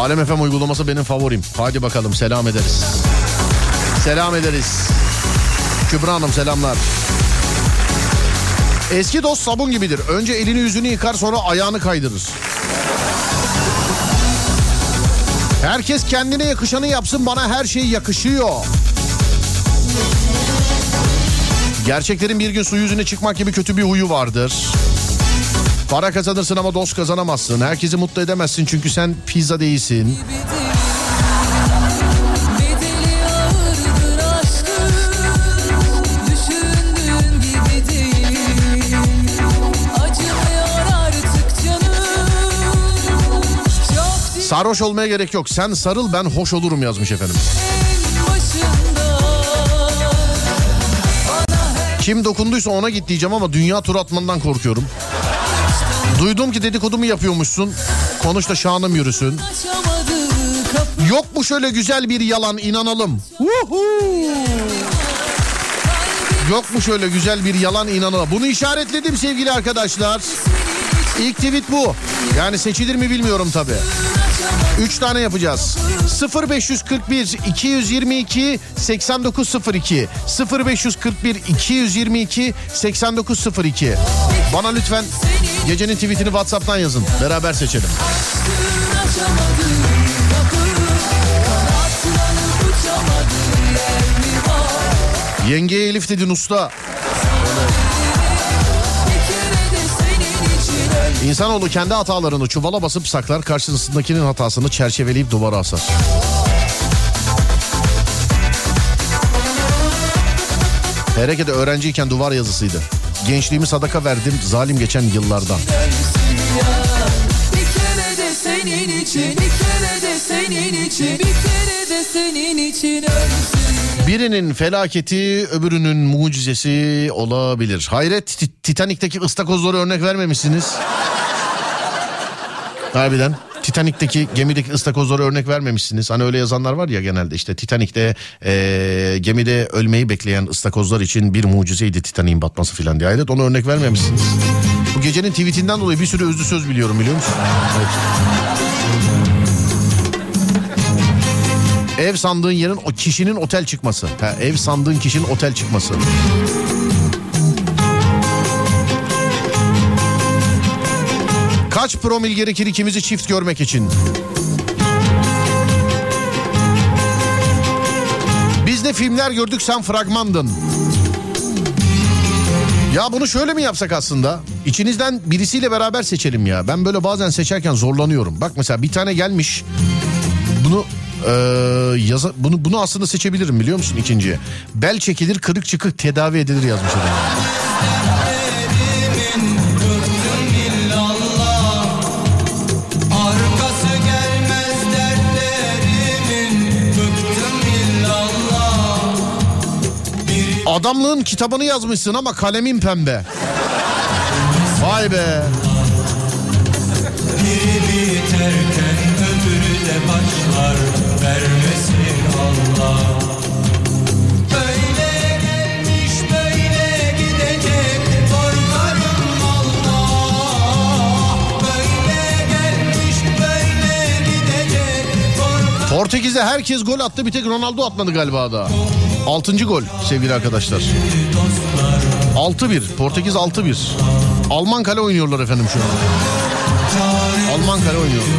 Speaker 2: Alem FM uygulaması benim favorim. Hadi bakalım selam ederiz. Selam ederiz. Kübra Hanım selamlar. Eski dost sabun gibidir. Önce elini yüzünü yıkar sonra ayağını kaydırır. Herkes kendine yakışanı yapsın bana her şey yakışıyor. Gerçeklerin bir gün su yüzüne çıkmak gibi kötü bir huyu vardır. Para kazanırsın ama dost kazanamazsın. Herkesi mutlu edemezsin çünkü sen pizza değilsin. Sarhoş olmaya gerek yok. Sen sarıl ben hoş olurum yazmış efendim. Kim dokunduysa ona git diyeceğim ama dünya tur atmandan korkuyorum. Duydum ki dedikodumu yapıyormuşsun. Konuş da şanım yürüsün. Yok mu şöyle güzel bir yalan inanalım. Yok mu şöyle güzel bir yalan inanıla? Bunu işaretledim sevgili arkadaşlar. İlk tweet bu. Yani seçilir mi bilmiyorum tabi. Üç tane yapacağız. 0541 222 8902 0541 222 8902 Bana lütfen gecenin tweetini Whatsapp'tan yazın. Beraber seçelim. Yengeye Elif dedin usta. İnsanoğlu kendi hatalarını çuvala basıp saklar, karşısındakinin hatasını çerçeveleyip duvara asar. Herkese öğrenciyken duvar yazısıydı. Gençliğimi sadaka verdim zalim geçen yıllardan.
Speaker 4: ölsün ya Bir kere de senin için Bir kere de senin için Bir kere de senin için ölsün
Speaker 2: Birinin felaketi öbürünün mucizesi olabilir. Hayret Ti- Titanik'teki ıstakozları örnek vermemişsiniz. Harbiden. Titanik'teki gemideki ıstakozları örnek vermemişsiniz. Hani öyle yazanlar var ya genelde işte Titanik'te eee, gemide ölmeyi bekleyen ıstakozlar için bir mucizeydi Titanik'in batması filan diye. Hayret onu örnek vermemişsiniz. Bu gecenin tweetinden dolayı bir sürü özlü söz biliyorum biliyor musun? Evet. Ev sandığın yerin o kişinin otel çıkması. Ha, ev sandığın kişinin otel çıkması. Kaç promil gerekir ikimizi çift görmek için? Biz ne filmler gördük sen fragmandın. Ya bunu şöyle mi yapsak aslında? İçinizden birisiyle beraber seçelim ya. Ben böyle bazen seçerken zorlanıyorum. Bak mesela bir tane gelmiş. Bunu eee, yaza, bunu bunu aslında seçebilirim biliyor musun ikinciye? Bel çekilir, kırık çıkık tedavi edilir yazmış adam. Adamlığın kitabını yazmışsın ama kalemin pembe. Vay be.
Speaker 1: Biri biterken öbürü de başlar Vermesin Allah Böyle gelmiş böyle gidecek Korkarım Allah Böyle gelmiş böyle gidecek Korkarım
Speaker 2: Portekiz'de herkes gol attı bir tek Ronaldo atmadı galiba da. Altıncı gol sevgili arkadaşlar. 6-1 Portekiz 6-1. Alman kale oynuyorlar efendim şu an. Alman kale oynuyorlar.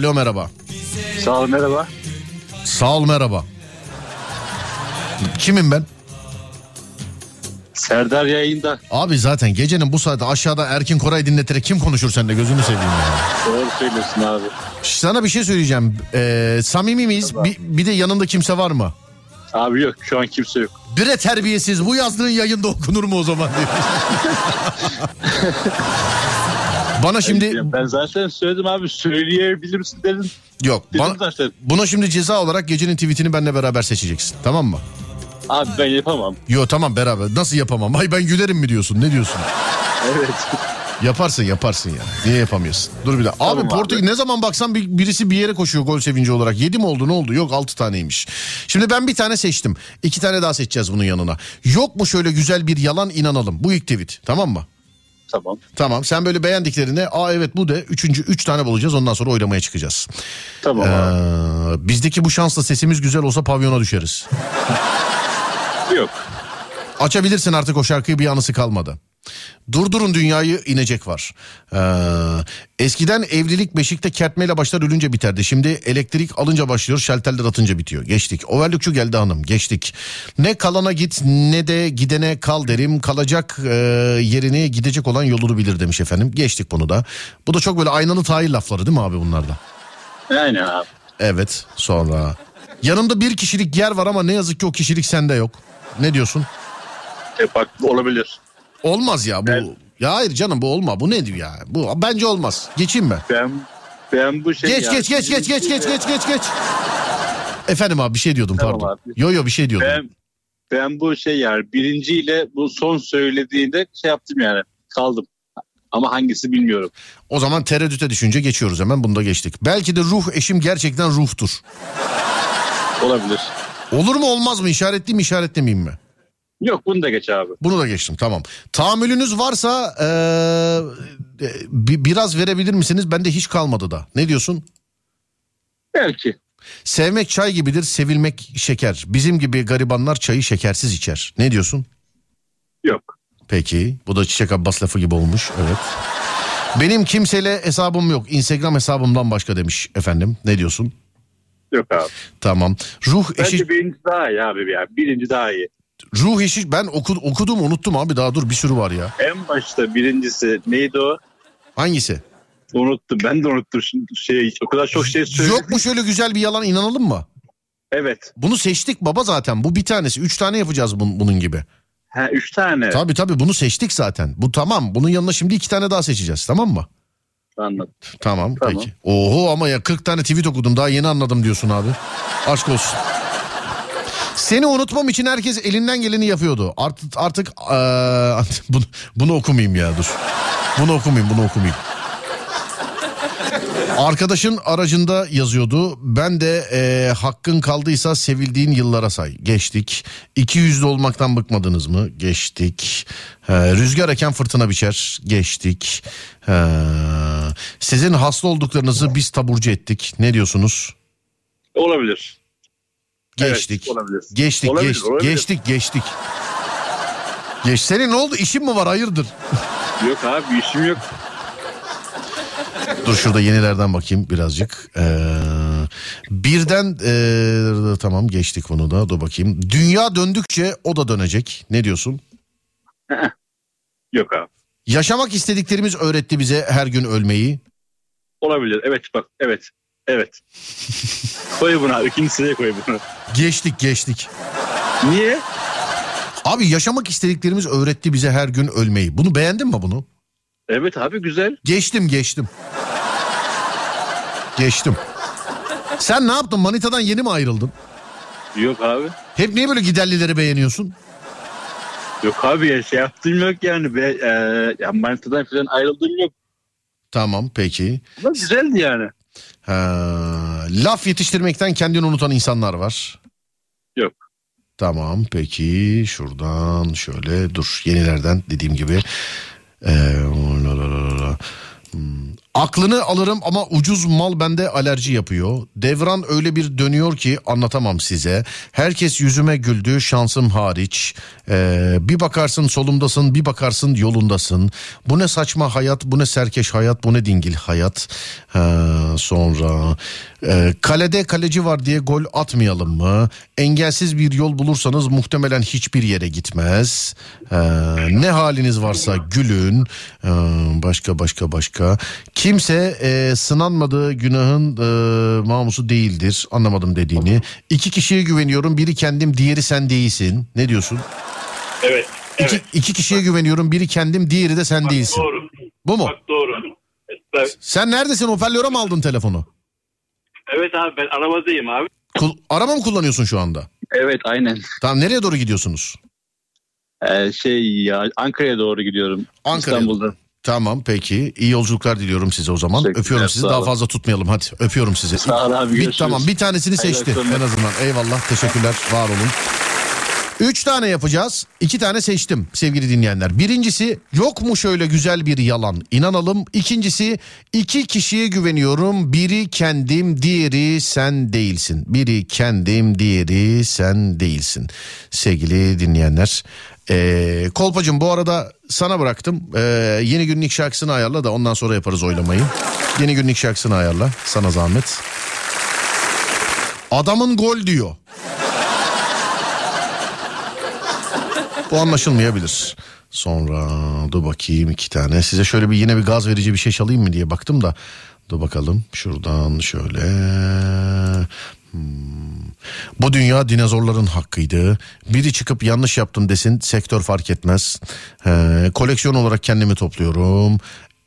Speaker 6: Alo.
Speaker 2: Merhaba.
Speaker 6: Sağ ol merhaba.
Speaker 2: Sağ ol merhaba. Kimim ben?
Speaker 6: Serdar yayında.
Speaker 2: Abi zaten gecenin bu saati aşağıda Erkin Koray dinleterek kim konuşur seninle gözünü seveyim ya.
Speaker 6: Doğru söylüyorsun abi.
Speaker 2: Sana bir şey söyleyeceğim. Ee, samimi miyiz? Bir, bir de yanında kimse var mı?
Speaker 6: Abi yok şu an kimse yok.
Speaker 2: Bire terbiyesiz bu yazdığın yayında okunur mu o zaman diyor. Bana şimdi
Speaker 6: Ben zaten söyledim abi söyleyebilir misin dedim.
Speaker 2: yok
Speaker 6: Dedim
Speaker 2: bana,
Speaker 6: zaten.
Speaker 2: buna şimdi ceza olarak gecenin tweetini benimle beraber seçeceksin tamam mı?
Speaker 6: Abi ben yapamam.
Speaker 2: Yo tamam beraber nasıl yapamam? Ay ben gülerim mi diyorsun ne diyorsun?
Speaker 6: Evet.
Speaker 2: Yaparsın yaparsın ya. Niye yapamıyorsun? Dur bir dakika. Abi
Speaker 6: Tamam
Speaker 2: Portekiz ne zaman baksan bir, birisi bir yere koşuyor gol sevinci olarak. Yedi mi oldu ne oldu? Yok altı taneymiş. Şimdi ben bir tane seçtim. İki tane daha seçeceğiz bunun yanına. Yok mu şöyle güzel bir yalan inanalım. Bu ilk tweet tamam mı?
Speaker 6: Tamam.
Speaker 2: Tamam sen böyle beğendiklerine aa evet bu de üçüncü üç tane bulacağız ondan sonra oylamaya çıkacağız.
Speaker 6: Tamam
Speaker 2: Ee, bizdeki bu şansla sesimiz güzel olsa pavyona düşeriz.
Speaker 6: Yok.
Speaker 2: Açabilirsin artık o şarkıyı bir anısı kalmadı. Durdurun dünyayı inecek var. Ee, eskiden evlilik beşikte kertmeyle başlar ölünce biterdi. Şimdi elektrik alınca başlıyor şalterler atınca bitiyor. Geçtik. Overlockçu geldi hanım geçtik. Ne kalana git ne de gidene kal derim. Kalacak e, yerini gidecek olan yolunu bilir demiş efendim. Geçtik bunu da. Bu da çok böyle aynalı tahil lafları değil mi abi bunlarda?
Speaker 9: Aynen abi.
Speaker 2: Evet sonra. Yanımda bir kişilik yer var ama ne yazık ki o kişilik sende yok. Ne diyorsun?
Speaker 9: E, bak olabilir.
Speaker 2: Olmaz ya bu.
Speaker 9: Ben-
Speaker 2: Ya hayır canım bu olma. Bu nedir ya? Bu bence olmaz. Geçeyim mi?
Speaker 9: Ben ben bu şey
Speaker 2: Geç
Speaker 9: ya-
Speaker 2: geç geç geç geç geç geç geç geç. Efendim abi bir şey diyordum
Speaker 9: Tamam
Speaker 2: pardon.
Speaker 9: abi.
Speaker 2: Yo yo bir şey diyordum.
Speaker 9: Ben ben bu şey yani birinciyle bu son söylediğinde şey yaptım yani kaldım. Ama hangisi bilmiyorum.
Speaker 2: O zaman tereddüte düşünce geçiyoruz hemen bunu da geçtik. Belki de ruh eşim gerçekten ruhtur.
Speaker 9: Olabilir.
Speaker 2: Olur mu olmaz mı işaretliyim mi işaretlemeyeyim mi?
Speaker 9: Yok bunu da geç abi.
Speaker 2: Bunu da geçtim tamam. Tahammülünüz varsa e, bi- biraz verebilir misiniz? Bende hiç kalmadı da. Ne diyorsun?
Speaker 9: Belki.
Speaker 2: Sevmek çay gibidir, sevilmek şeker. Bizim gibi garibanlar çayı şekersiz içer. Ne diyorsun?
Speaker 9: Yok.
Speaker 2: Peki. Bu da Çiçek Abbas lafı gibi olmuş. Evet. Benim kimseyle hesabım yok. Instagram hesabımdan başka demiş efendim. Ne diyorsun?
Speaker 9: Yok abi.
Speaker 2: Tamam. Ruh
Speaker 9: Bence
Speaker 2: eşi
Speaker 9: birinci daha iyi abi ya. Birinci daha iyi.
Speaker 2: Ruh eşi ben oku, okudum unuttum abi daha dur bir sürü var ya.
Speaker 9: En başta birincisi neydi o?
Speaker 2: Hangisi?
Speaker 9: Unuttum. Ben de unuttum. Şimdi şey o kadar çok şey söyledim.
Speaker 2: Yok mu şöyle güzel bir yalan inanalım mı?
Speaker 9: Evet.
Speaker 2: Bunu seçtik baba zaten. Bu bir tanesi. Üç tane yapacağız bun- bunun gibi.
Speaker 9: Ha üç tane.
Speaker 2: Tabii tabii bunu seçtik zaten. Bu tamam. Bunun yanına şimdi iki tane daha seçeceğiz tamam mı?
Speaker 9: Anladım.
Speaker 2: Tamam,
Speaker 9: Tamam.
Speaker 2: peki. Oho ama ya 40 tane tweet okudum daha yeni anladım diyorsun abi. Aşk olsun. Seni unutmam için herkes elinden geleni yapıyordu. Artık artık eee, bunu, bunu okumayayım ya dur. Bunu okumayayım bunu okumayayım. Arkadaşın aracında yazıyordu. Ben de eee, hakkın kaldıysa sevildiğin yıllara say. Geçtik. İki yüzlü olmaktan bıkmadınız mı? Geçtik. He, rüzgar eken fırtına biçer. Geçtik. He, sizin hasta olduklarınızı biz taburcu ettik. Ne diyorsunuz?
Speaker 9: Olabilir. Evet,
Speaker 2: Geçtik.
Speaker 9: olabilir.
Speaker 2: Geçtik,
Speaker 9: Olabilir,
Speaker 2: geçtik,
Speaker 9: olabilir.
Speaker 2: geçtik, geçtik. Geç. Senin ne oldu? İşin mi var? Hayırdır?
Speaker 9: Yok abi işim yok.
Speaker 2: Dur şurada yenilerden bakayım birazcık. Ee, birden ee, tamam geçtik bunu da. Dur bakayım. Dünya döndükçe o da dönecek. Ne diyorsun?
Speaker 9: Yok abi.
Speaker 2: Yaşamak istediklerimiz öğretti bize her gün ölmeyi.
Speaker 9: Olabilir. Evet bak evet. Evet. koy bunu abi. İkinci sıraya koy bunu.
Speaker 2: Geçtik, geçtik.
Speaker 9: Niye?
Speaker 2: Abi yaşamak istediklerimiz öğretti bize her gün ölmeyi. Bunu beğendin mi bunu?
Speaker 9: Evet abi güzel.
Speaker 2: Geçtim, geçtim. Geçtim. Sen ne yaptın? Manitadan yeni mi ayrıldın?
Speaker 9: Yok abi.
Speaker 2: Hep niye böyle giderlileri beğeniyorsun?
Speaker 9: Yok abi ya şey yaptığım yok yani. Be, e, ya manitadan falan ayrıldığım yok.
Speaker 2: Tamam peki.
Speaker 9: Ama güzeldi yani.
Speaker 2: Ha, laf yetiştirmekten kendini unutan insanlar var.
Speaker 9: Yok.
Speaker 2: Tamam peki şuradan şöyle dur yenilerden dediğim gibi. Ee, la la la la. Hmm. Aklını alırım ama ucuz mal bende alerji yapıyor. Devran öyle bir dönüyor ki anlatamam size. Herkes yüzüme güldü şansım hariç. Ee, bir bakarsın solumdasın bir bakarsın yolundasın. Bu ne saçma hayat bu ne serkeş hayat bu ne dingil hayat. Ha, sonra e, kalede kaleci var diye gol atmayalım mı? Engelsiz bir yol bulursanız muhtemelen hiçbir yere gitmez. Ee, ne haliniz varsa gülün. Ee, başka başka başka. Kimse e, sınanmadığı günahın e, mamusu değildir. Anlamadım dediğini. İki kişiye güveniyorum. Biri kendim, diğeri sen değilsin. Ne diyorsun?
Speaker 9: Evet.
Speaker 2: İki, iki kişiye güveniyorum. Biri kendim, diğeri de sen değilsin.
Speaker 9: Doğru.
Speaker 2: Bu mu?
Speaker 9: Bak doğru. Evet,
Speaker 2: Sen neredesin? Hoparlöre mi aldın telefonu?
Speaker 9: Evet abi ben arabadayım abi.
Speaker 2: Kul- araba mı kullanıyorsun şu anda?
Speaker 9: Evet aynen.
Speaker 2: Tamam nereye doğru gidiyorsunuz?
Speaker 9: Ee, şey ya Ankara'ya doğru gidiyorum.
Speaker 2: Ankara'ya.
Speaker 9: İstanbul'da.
Speaker 2: Tamam peki. İyi yolculuklar diliyorum size o zaman.
Speaker 9: Teşekkürler,
Speaker 2: Öpüyorum sizi. Daha fazla tutmayalım hadi. Öpüyorum sizi.
Speaker 9: Sağ ol abi,
Speaker 2: Bir,
Speaker 9: görüşürüz.
Speaker 2: tamam bir tanesini
Speaker 9: Hayırlı
Speaker 2: seçti
Speaker 9: akşamlar.
Speaker 2: en azından. Eyvallah. Teşekkürler. Var olun. Üç tane yapacağız. iki tane seçtim sevgili dinleyenler. Birincisi yok mu şöyle güzel bir yalan inanalım. İkincisi iki kişiye güveniyorum. Biri kendim diğeri sen değilsin. Biri kendim diğeri sen değilsin. Sevgili dinleyenler. Ee, Kolpacım bu arada sana bıraktım. Ee, yeni günlük şarkısını ayarla da ondan sonra yaparız oylamayı. Yeni günlük şarkısını ayarla sana zahmet. Adamın gol diyor. Bu anlaşılmayabilir. Sonra dur bakayım iki tane. Size şöyle bir yine bir gaz verici bir şey çalayım mı diye baktım da. Dur bakalım şuradan şöyle. Hmm. Bu dünya dinozorların hakkıydı. Biri çıkıp yanlış yaptım desin sektör fark etmez. Ee, koleksiyon olarak kendimi topluyorum.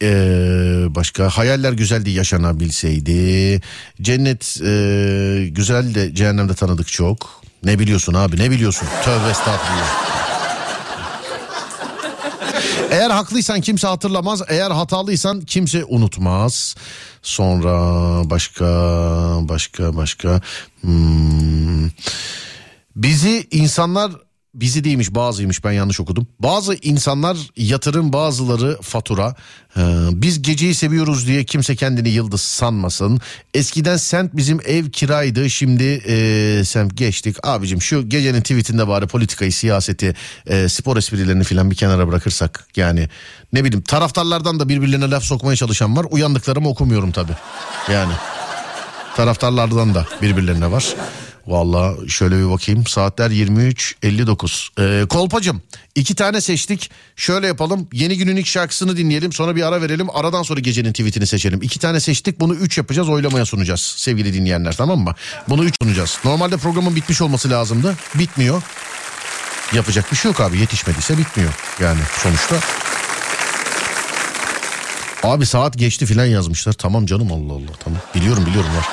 Speaker 2: Ee, başka hayaller güzeldi yaşanabilseydi. Cennet e, güzel de cehennemde tanıdık çok. Ne biliyorsun abi ne biliyorsun? Tövbe estağfurullah. Eğer haklıysan kimse hatırlamaz. Eğer hatalıysan kimse unutmaz. Sonra başka başka başka. Hmm. Bizi insanlar bizi değilmiş bazıymış ben yanlış okudum. Bazı insanlar yatırım bazıları fatura. Ee, biz geceyi seviyoruz diye kimse kendini yıldız sanmasın. Eskiden semt bizim ev kiraydı şimdi e, semt geçtik. Abicim şu gecenin tweetinde bari politikayı siyaseti e, spor esprilerini filan bir kenara bırakırsak. Yani ne bileyim taraftarlardan da birbirlerine laf sokmaya çalışan var. Uyandıklarımı okumuyorum tabii. Yani taraftarlardan da birbirlerine var. Valla şöyle bir bakayım. Saatler 23.59 ee, Kolpacım iki tane seçtik. Şöyle yapalım. Yeni günün ilk şarkısını dinleyelim. Sonra bir ara verelim. Aradan sonra gecenin tweetini seçelim. İki tane seçtik. Bunu 3 yapacağız. Oylamaya sunacağız sevgili dinleyenler tamam mı? Bunu 3 sunacağız. Normalde programın bitmiş olması lazımdı. Bitmiyor. Yapacak bir şey yok abi. Yetişmediyse bitmiyor yani sonuçta Abi saat geçti filan yazmışlar. Tamam canım Allah Allah tamam. Biliyorum biliyorum var.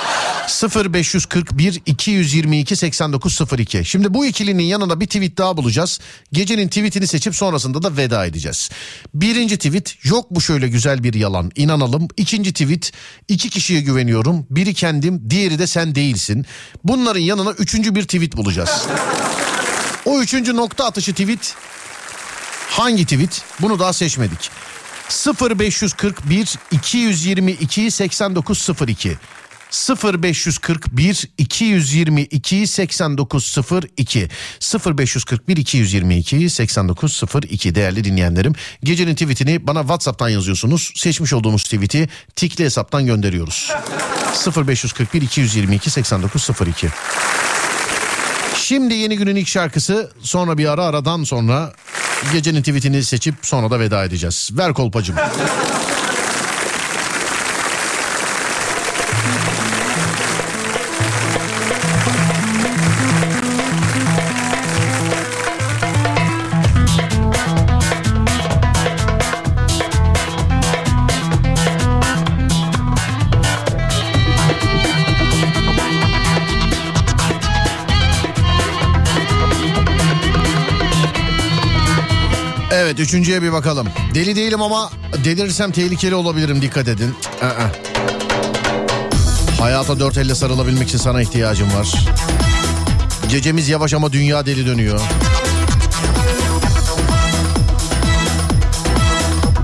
Speaker 2: 0541 222 8902. Şimdi bu ikilinin yanına bir tweet daha bulacağız. Gecenin tweetini seçip sonrasında da veda edeceğiz. Birinci tweet yok bu şöyle güzel bir yalan inanalım. İkinci tweet iki kişiye güveniyorum. Biri kendim diğeri de sen değilsin. Bunların yanına üçüncü bir tweet bulacağız. O üçüncü nokta atışı tweet hangi tweet? Bunu daha seçmedik. 0541 222 8902 0541 222 8902 0541 222 8902 değerli dinleyenlerim gecenin tweetini bana WhatsApp'tan yazıyorsunuz. Seçmiş olduğumuz tweet'i tikli hesaptan gönderiyoruz. 0541 222 8902 Şimdi yeni günün ilk şarkısı sonra bir ara aradan sonra gecenin tweetini seçip sonra da veda edeceğiz. Ver kolpacım. Evet üçüncüye bir bakalım. Deli değilim ama delirirsem tehlikeli olabilirim dikkat edin. I-ı. Hayata dört elle sarılabilmek için sana ihtiyacım var. Gecemiz yavaş ama dünya deli dönüyor.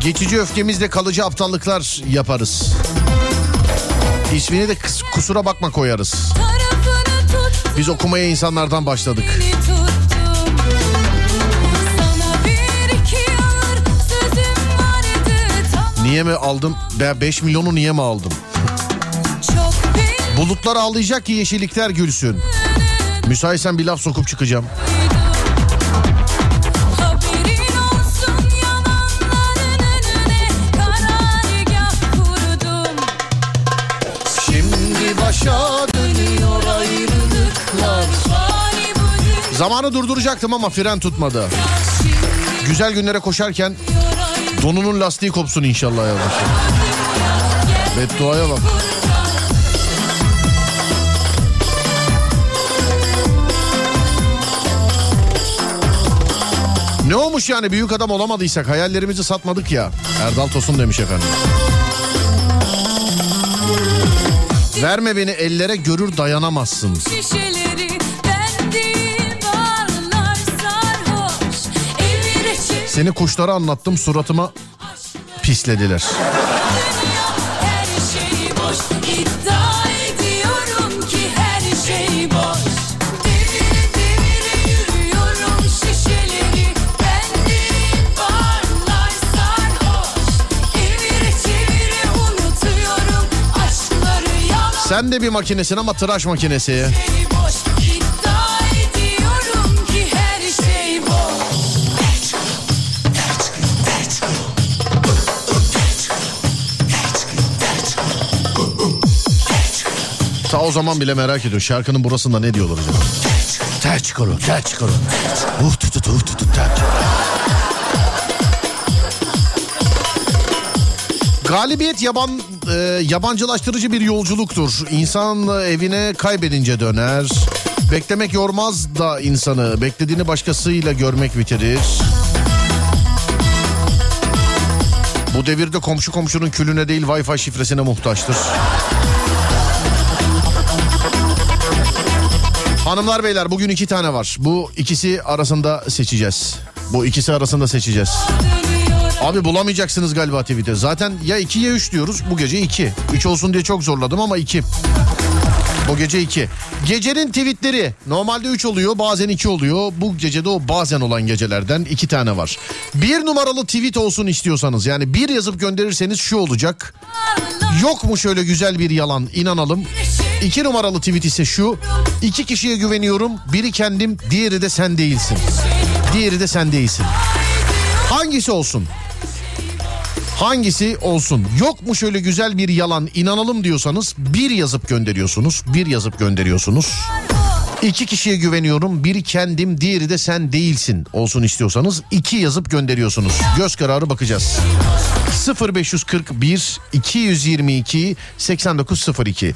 Speaker 2: Geçici öfkemizle kalıcı aptallıklar yaparız. İsmini de kusura bakma koyarız. Biz okumaya insanlardan başladık. Niye mi aldım? Ben 5 milyonu niye mi aldım? Bulutlar ağlayacak ki yeşillikler gülsün. Müsaitsen bir laf sokup çıkacağım. başa dönüyor ayrılıklar. Zamanı durduracaktım ama fren tutmadı. Güzel günlere koşarken donunun lastiği kopsun inşallah yavaş. Bedduaya bak. Ne olmuş yani büyük adam olamadıysak hayallerimizi satmadık ya. Erdal Tosun demiş efendim. Verme beni ellere görür dayanamazsın.
Speaker 4: Şişeleri Evire çevire unutuyorum aşkları yalan
Speaker 2: Sen de bir makinesin ama tıraş makinesi. O zaman bile merak ediyor şarkının burasında ne diyorlar acaba? Ter çıkarın, ter çıkarın. Uf tut tut uf tut tut. Galibiyet yaban e, yabancılaştırıcı bir yolculuktur. İnsan evine kaybedince döner. Beklemek yormaz da insanı. Beklediğini başkasıyla görmek bitirir. Bu devirde komşu komşunun külüne değil Wi-Fi şifresine muhtaçtır. Hanımlar beyler bugün iki tane var. Bu ikisi arasında seçeceğiz. Bu ikisi arasında seçeceğiz. Abi bulamayacaksınız galiba tweet'e. Zaten ya 2 ya 3 diyoruz. Bu gece 2. 3 olsun diye çok zorladım ama 2. Bu gece 2. Gecenin tweetleri normalde 3 oluyor bazen 2 oluyor. Bu gecede o bazen olan gecelerden 2 tane var. Bir numaralı tweet olsun istiyorsanız yani bir yazıp gönderirseniz şu olacak. Yok mu şöyle güzel bir yalan inanalım. İki numaralı tweet ise şu. İki kişiye güveniyorum. Biri kendim diğeri de sen değilsin. Diğeri de sen değilsin. Hangisi olsun? Hangisi olsun? Yok mu şöyle güzel bir yalan inanalım diyorsanız bir yazıp gönderiyorsunuz. Bir yazıp gönderiyorsunuz. İki kişiye güveniyorum. Biri kendim, diğeri de sen değilsin olsun istiyorsanız iki yazıp gönderiyorsunuz. Göz kararı bakacağız. 0541 222 8902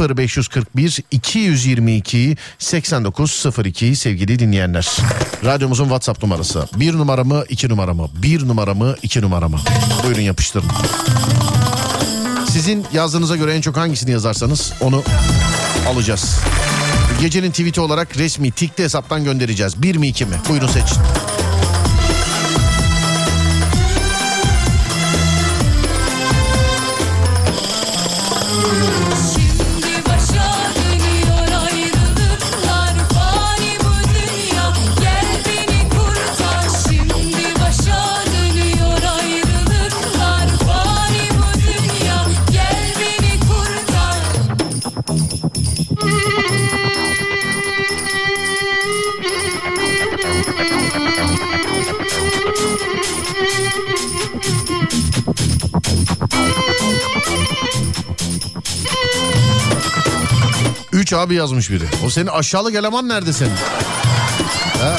Speaker 2: 0541 222 8902 sevgili dinleyenler. Radyomuzun WhatsApp numarası. Bir numara mı iki numara mı? Bir numara mı iki numara mı? Buyurun yapıştırın. Sizin yazdığınıza göre en çok hangisini yazarsanız onu alacağız. Gecenin tweet'i olarak resmi TikTok hesaptan göndereceğiz. Bir mi iki mi? Buyurun seçin. Abi yazmış biri. O senin aşağılık eleman nerede senin? Ha?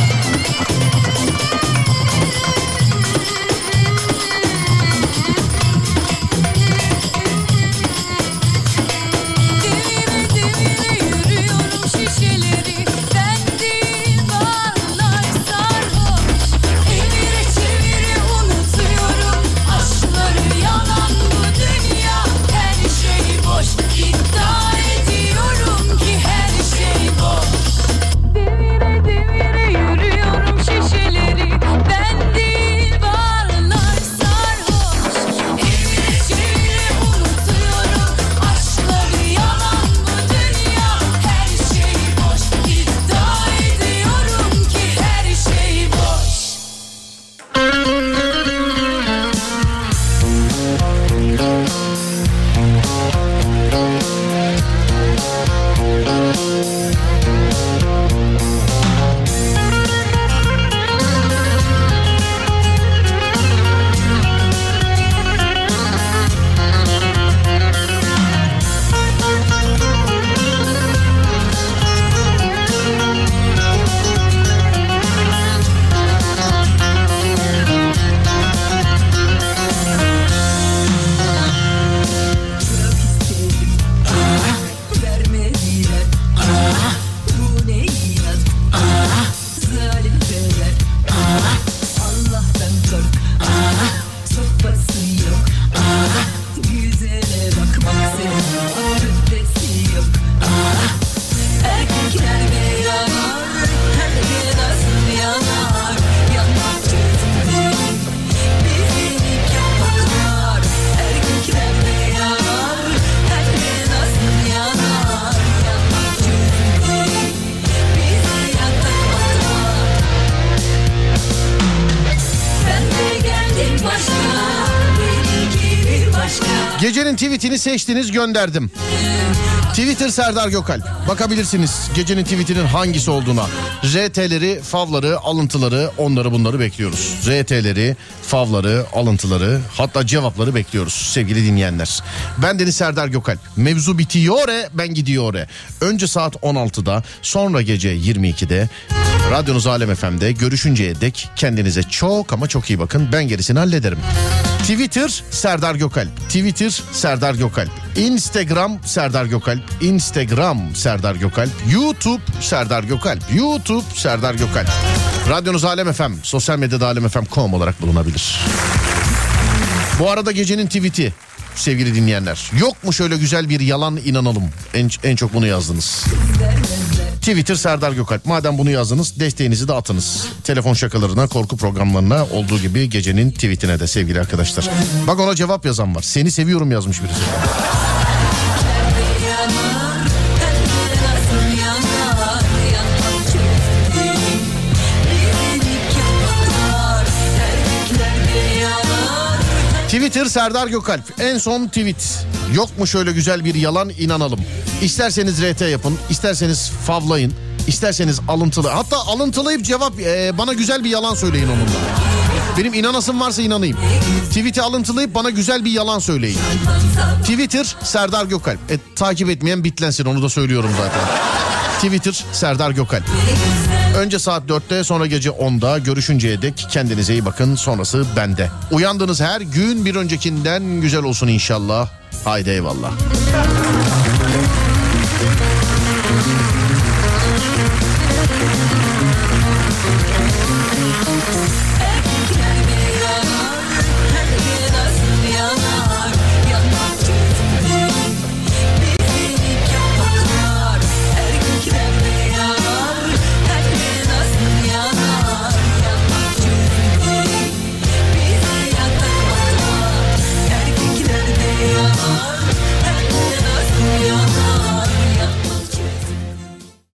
Speaker 2: Tweetini seçtiniz gönderdim. Twitter Serdar Gökalp. Bakabilirsiniz gecenin tweetinin hangisi olduğuna. RT'leri, favları, alıntıları onları bunları bekliyoruz. RT'leri, favları, alıntıları hatta cevapları bekliyoruz sevgili dinleyenler. Ben Deniz Serdar Gökalp. Mevzu bitiyor e, ben gidiyor e. Önce saat 16'da sonra gece 22'de Radyonuz Alem FM'de görüşünceye dek kendinize çok ama çok iyi bakın. Ben gerisini hallederim. Twitter Serdar Gökalp. Twitter Serdar Gökalp. Instagram Serdar Gökalp. Instagram Serdar Gökalp. YouTube Serdar Gökalp. YouTube Serdar Gökalp. Radyonuz Alem FM. Sosyal medyada alemfm.com olarak bulunabilir. Bu arada gecenin tweet'i sevgili dinleyenler. Yok mu şöyle güzel bir yalan inanalım? En, en çok bunu yazdınız. Twitter Serdar Gökalp. Madem bunu yazdınız desteğinizi de atınız. Telefon şakalarına, korku programlarına olduğu gibi gecenin tweetine de sevgili arkadaşlar. Bak ona cevap yazan var. Seni seviyorum yazmış birisi. Twitter Serdar Gökalp. En son tweet. Yok mu şöyle güzel bir yalan inanalım. İsterseniz RT yapın, isterseniz favlayın, isterseniz alıntılı. Hatta alıntılayıp cevap e, bana güzel bir yalan söyleyin onunla. Benim inanasım varsa inanayım. Tweet'i alıntılayıp bana güzel bir yalan söyleyin. Twitter Serdar Gökalp. E, takip etmeyen bitlensin onu da söylüyorum zaten. Twitter Serdar Gökalp. Önce saat 4'te sonra gece 10'da görüşünceye dek kendinize iyi bakın sonrası bende. Uyandığınız her gün bir öncekinden güzel olsun inşallah. Haydi eyvallah.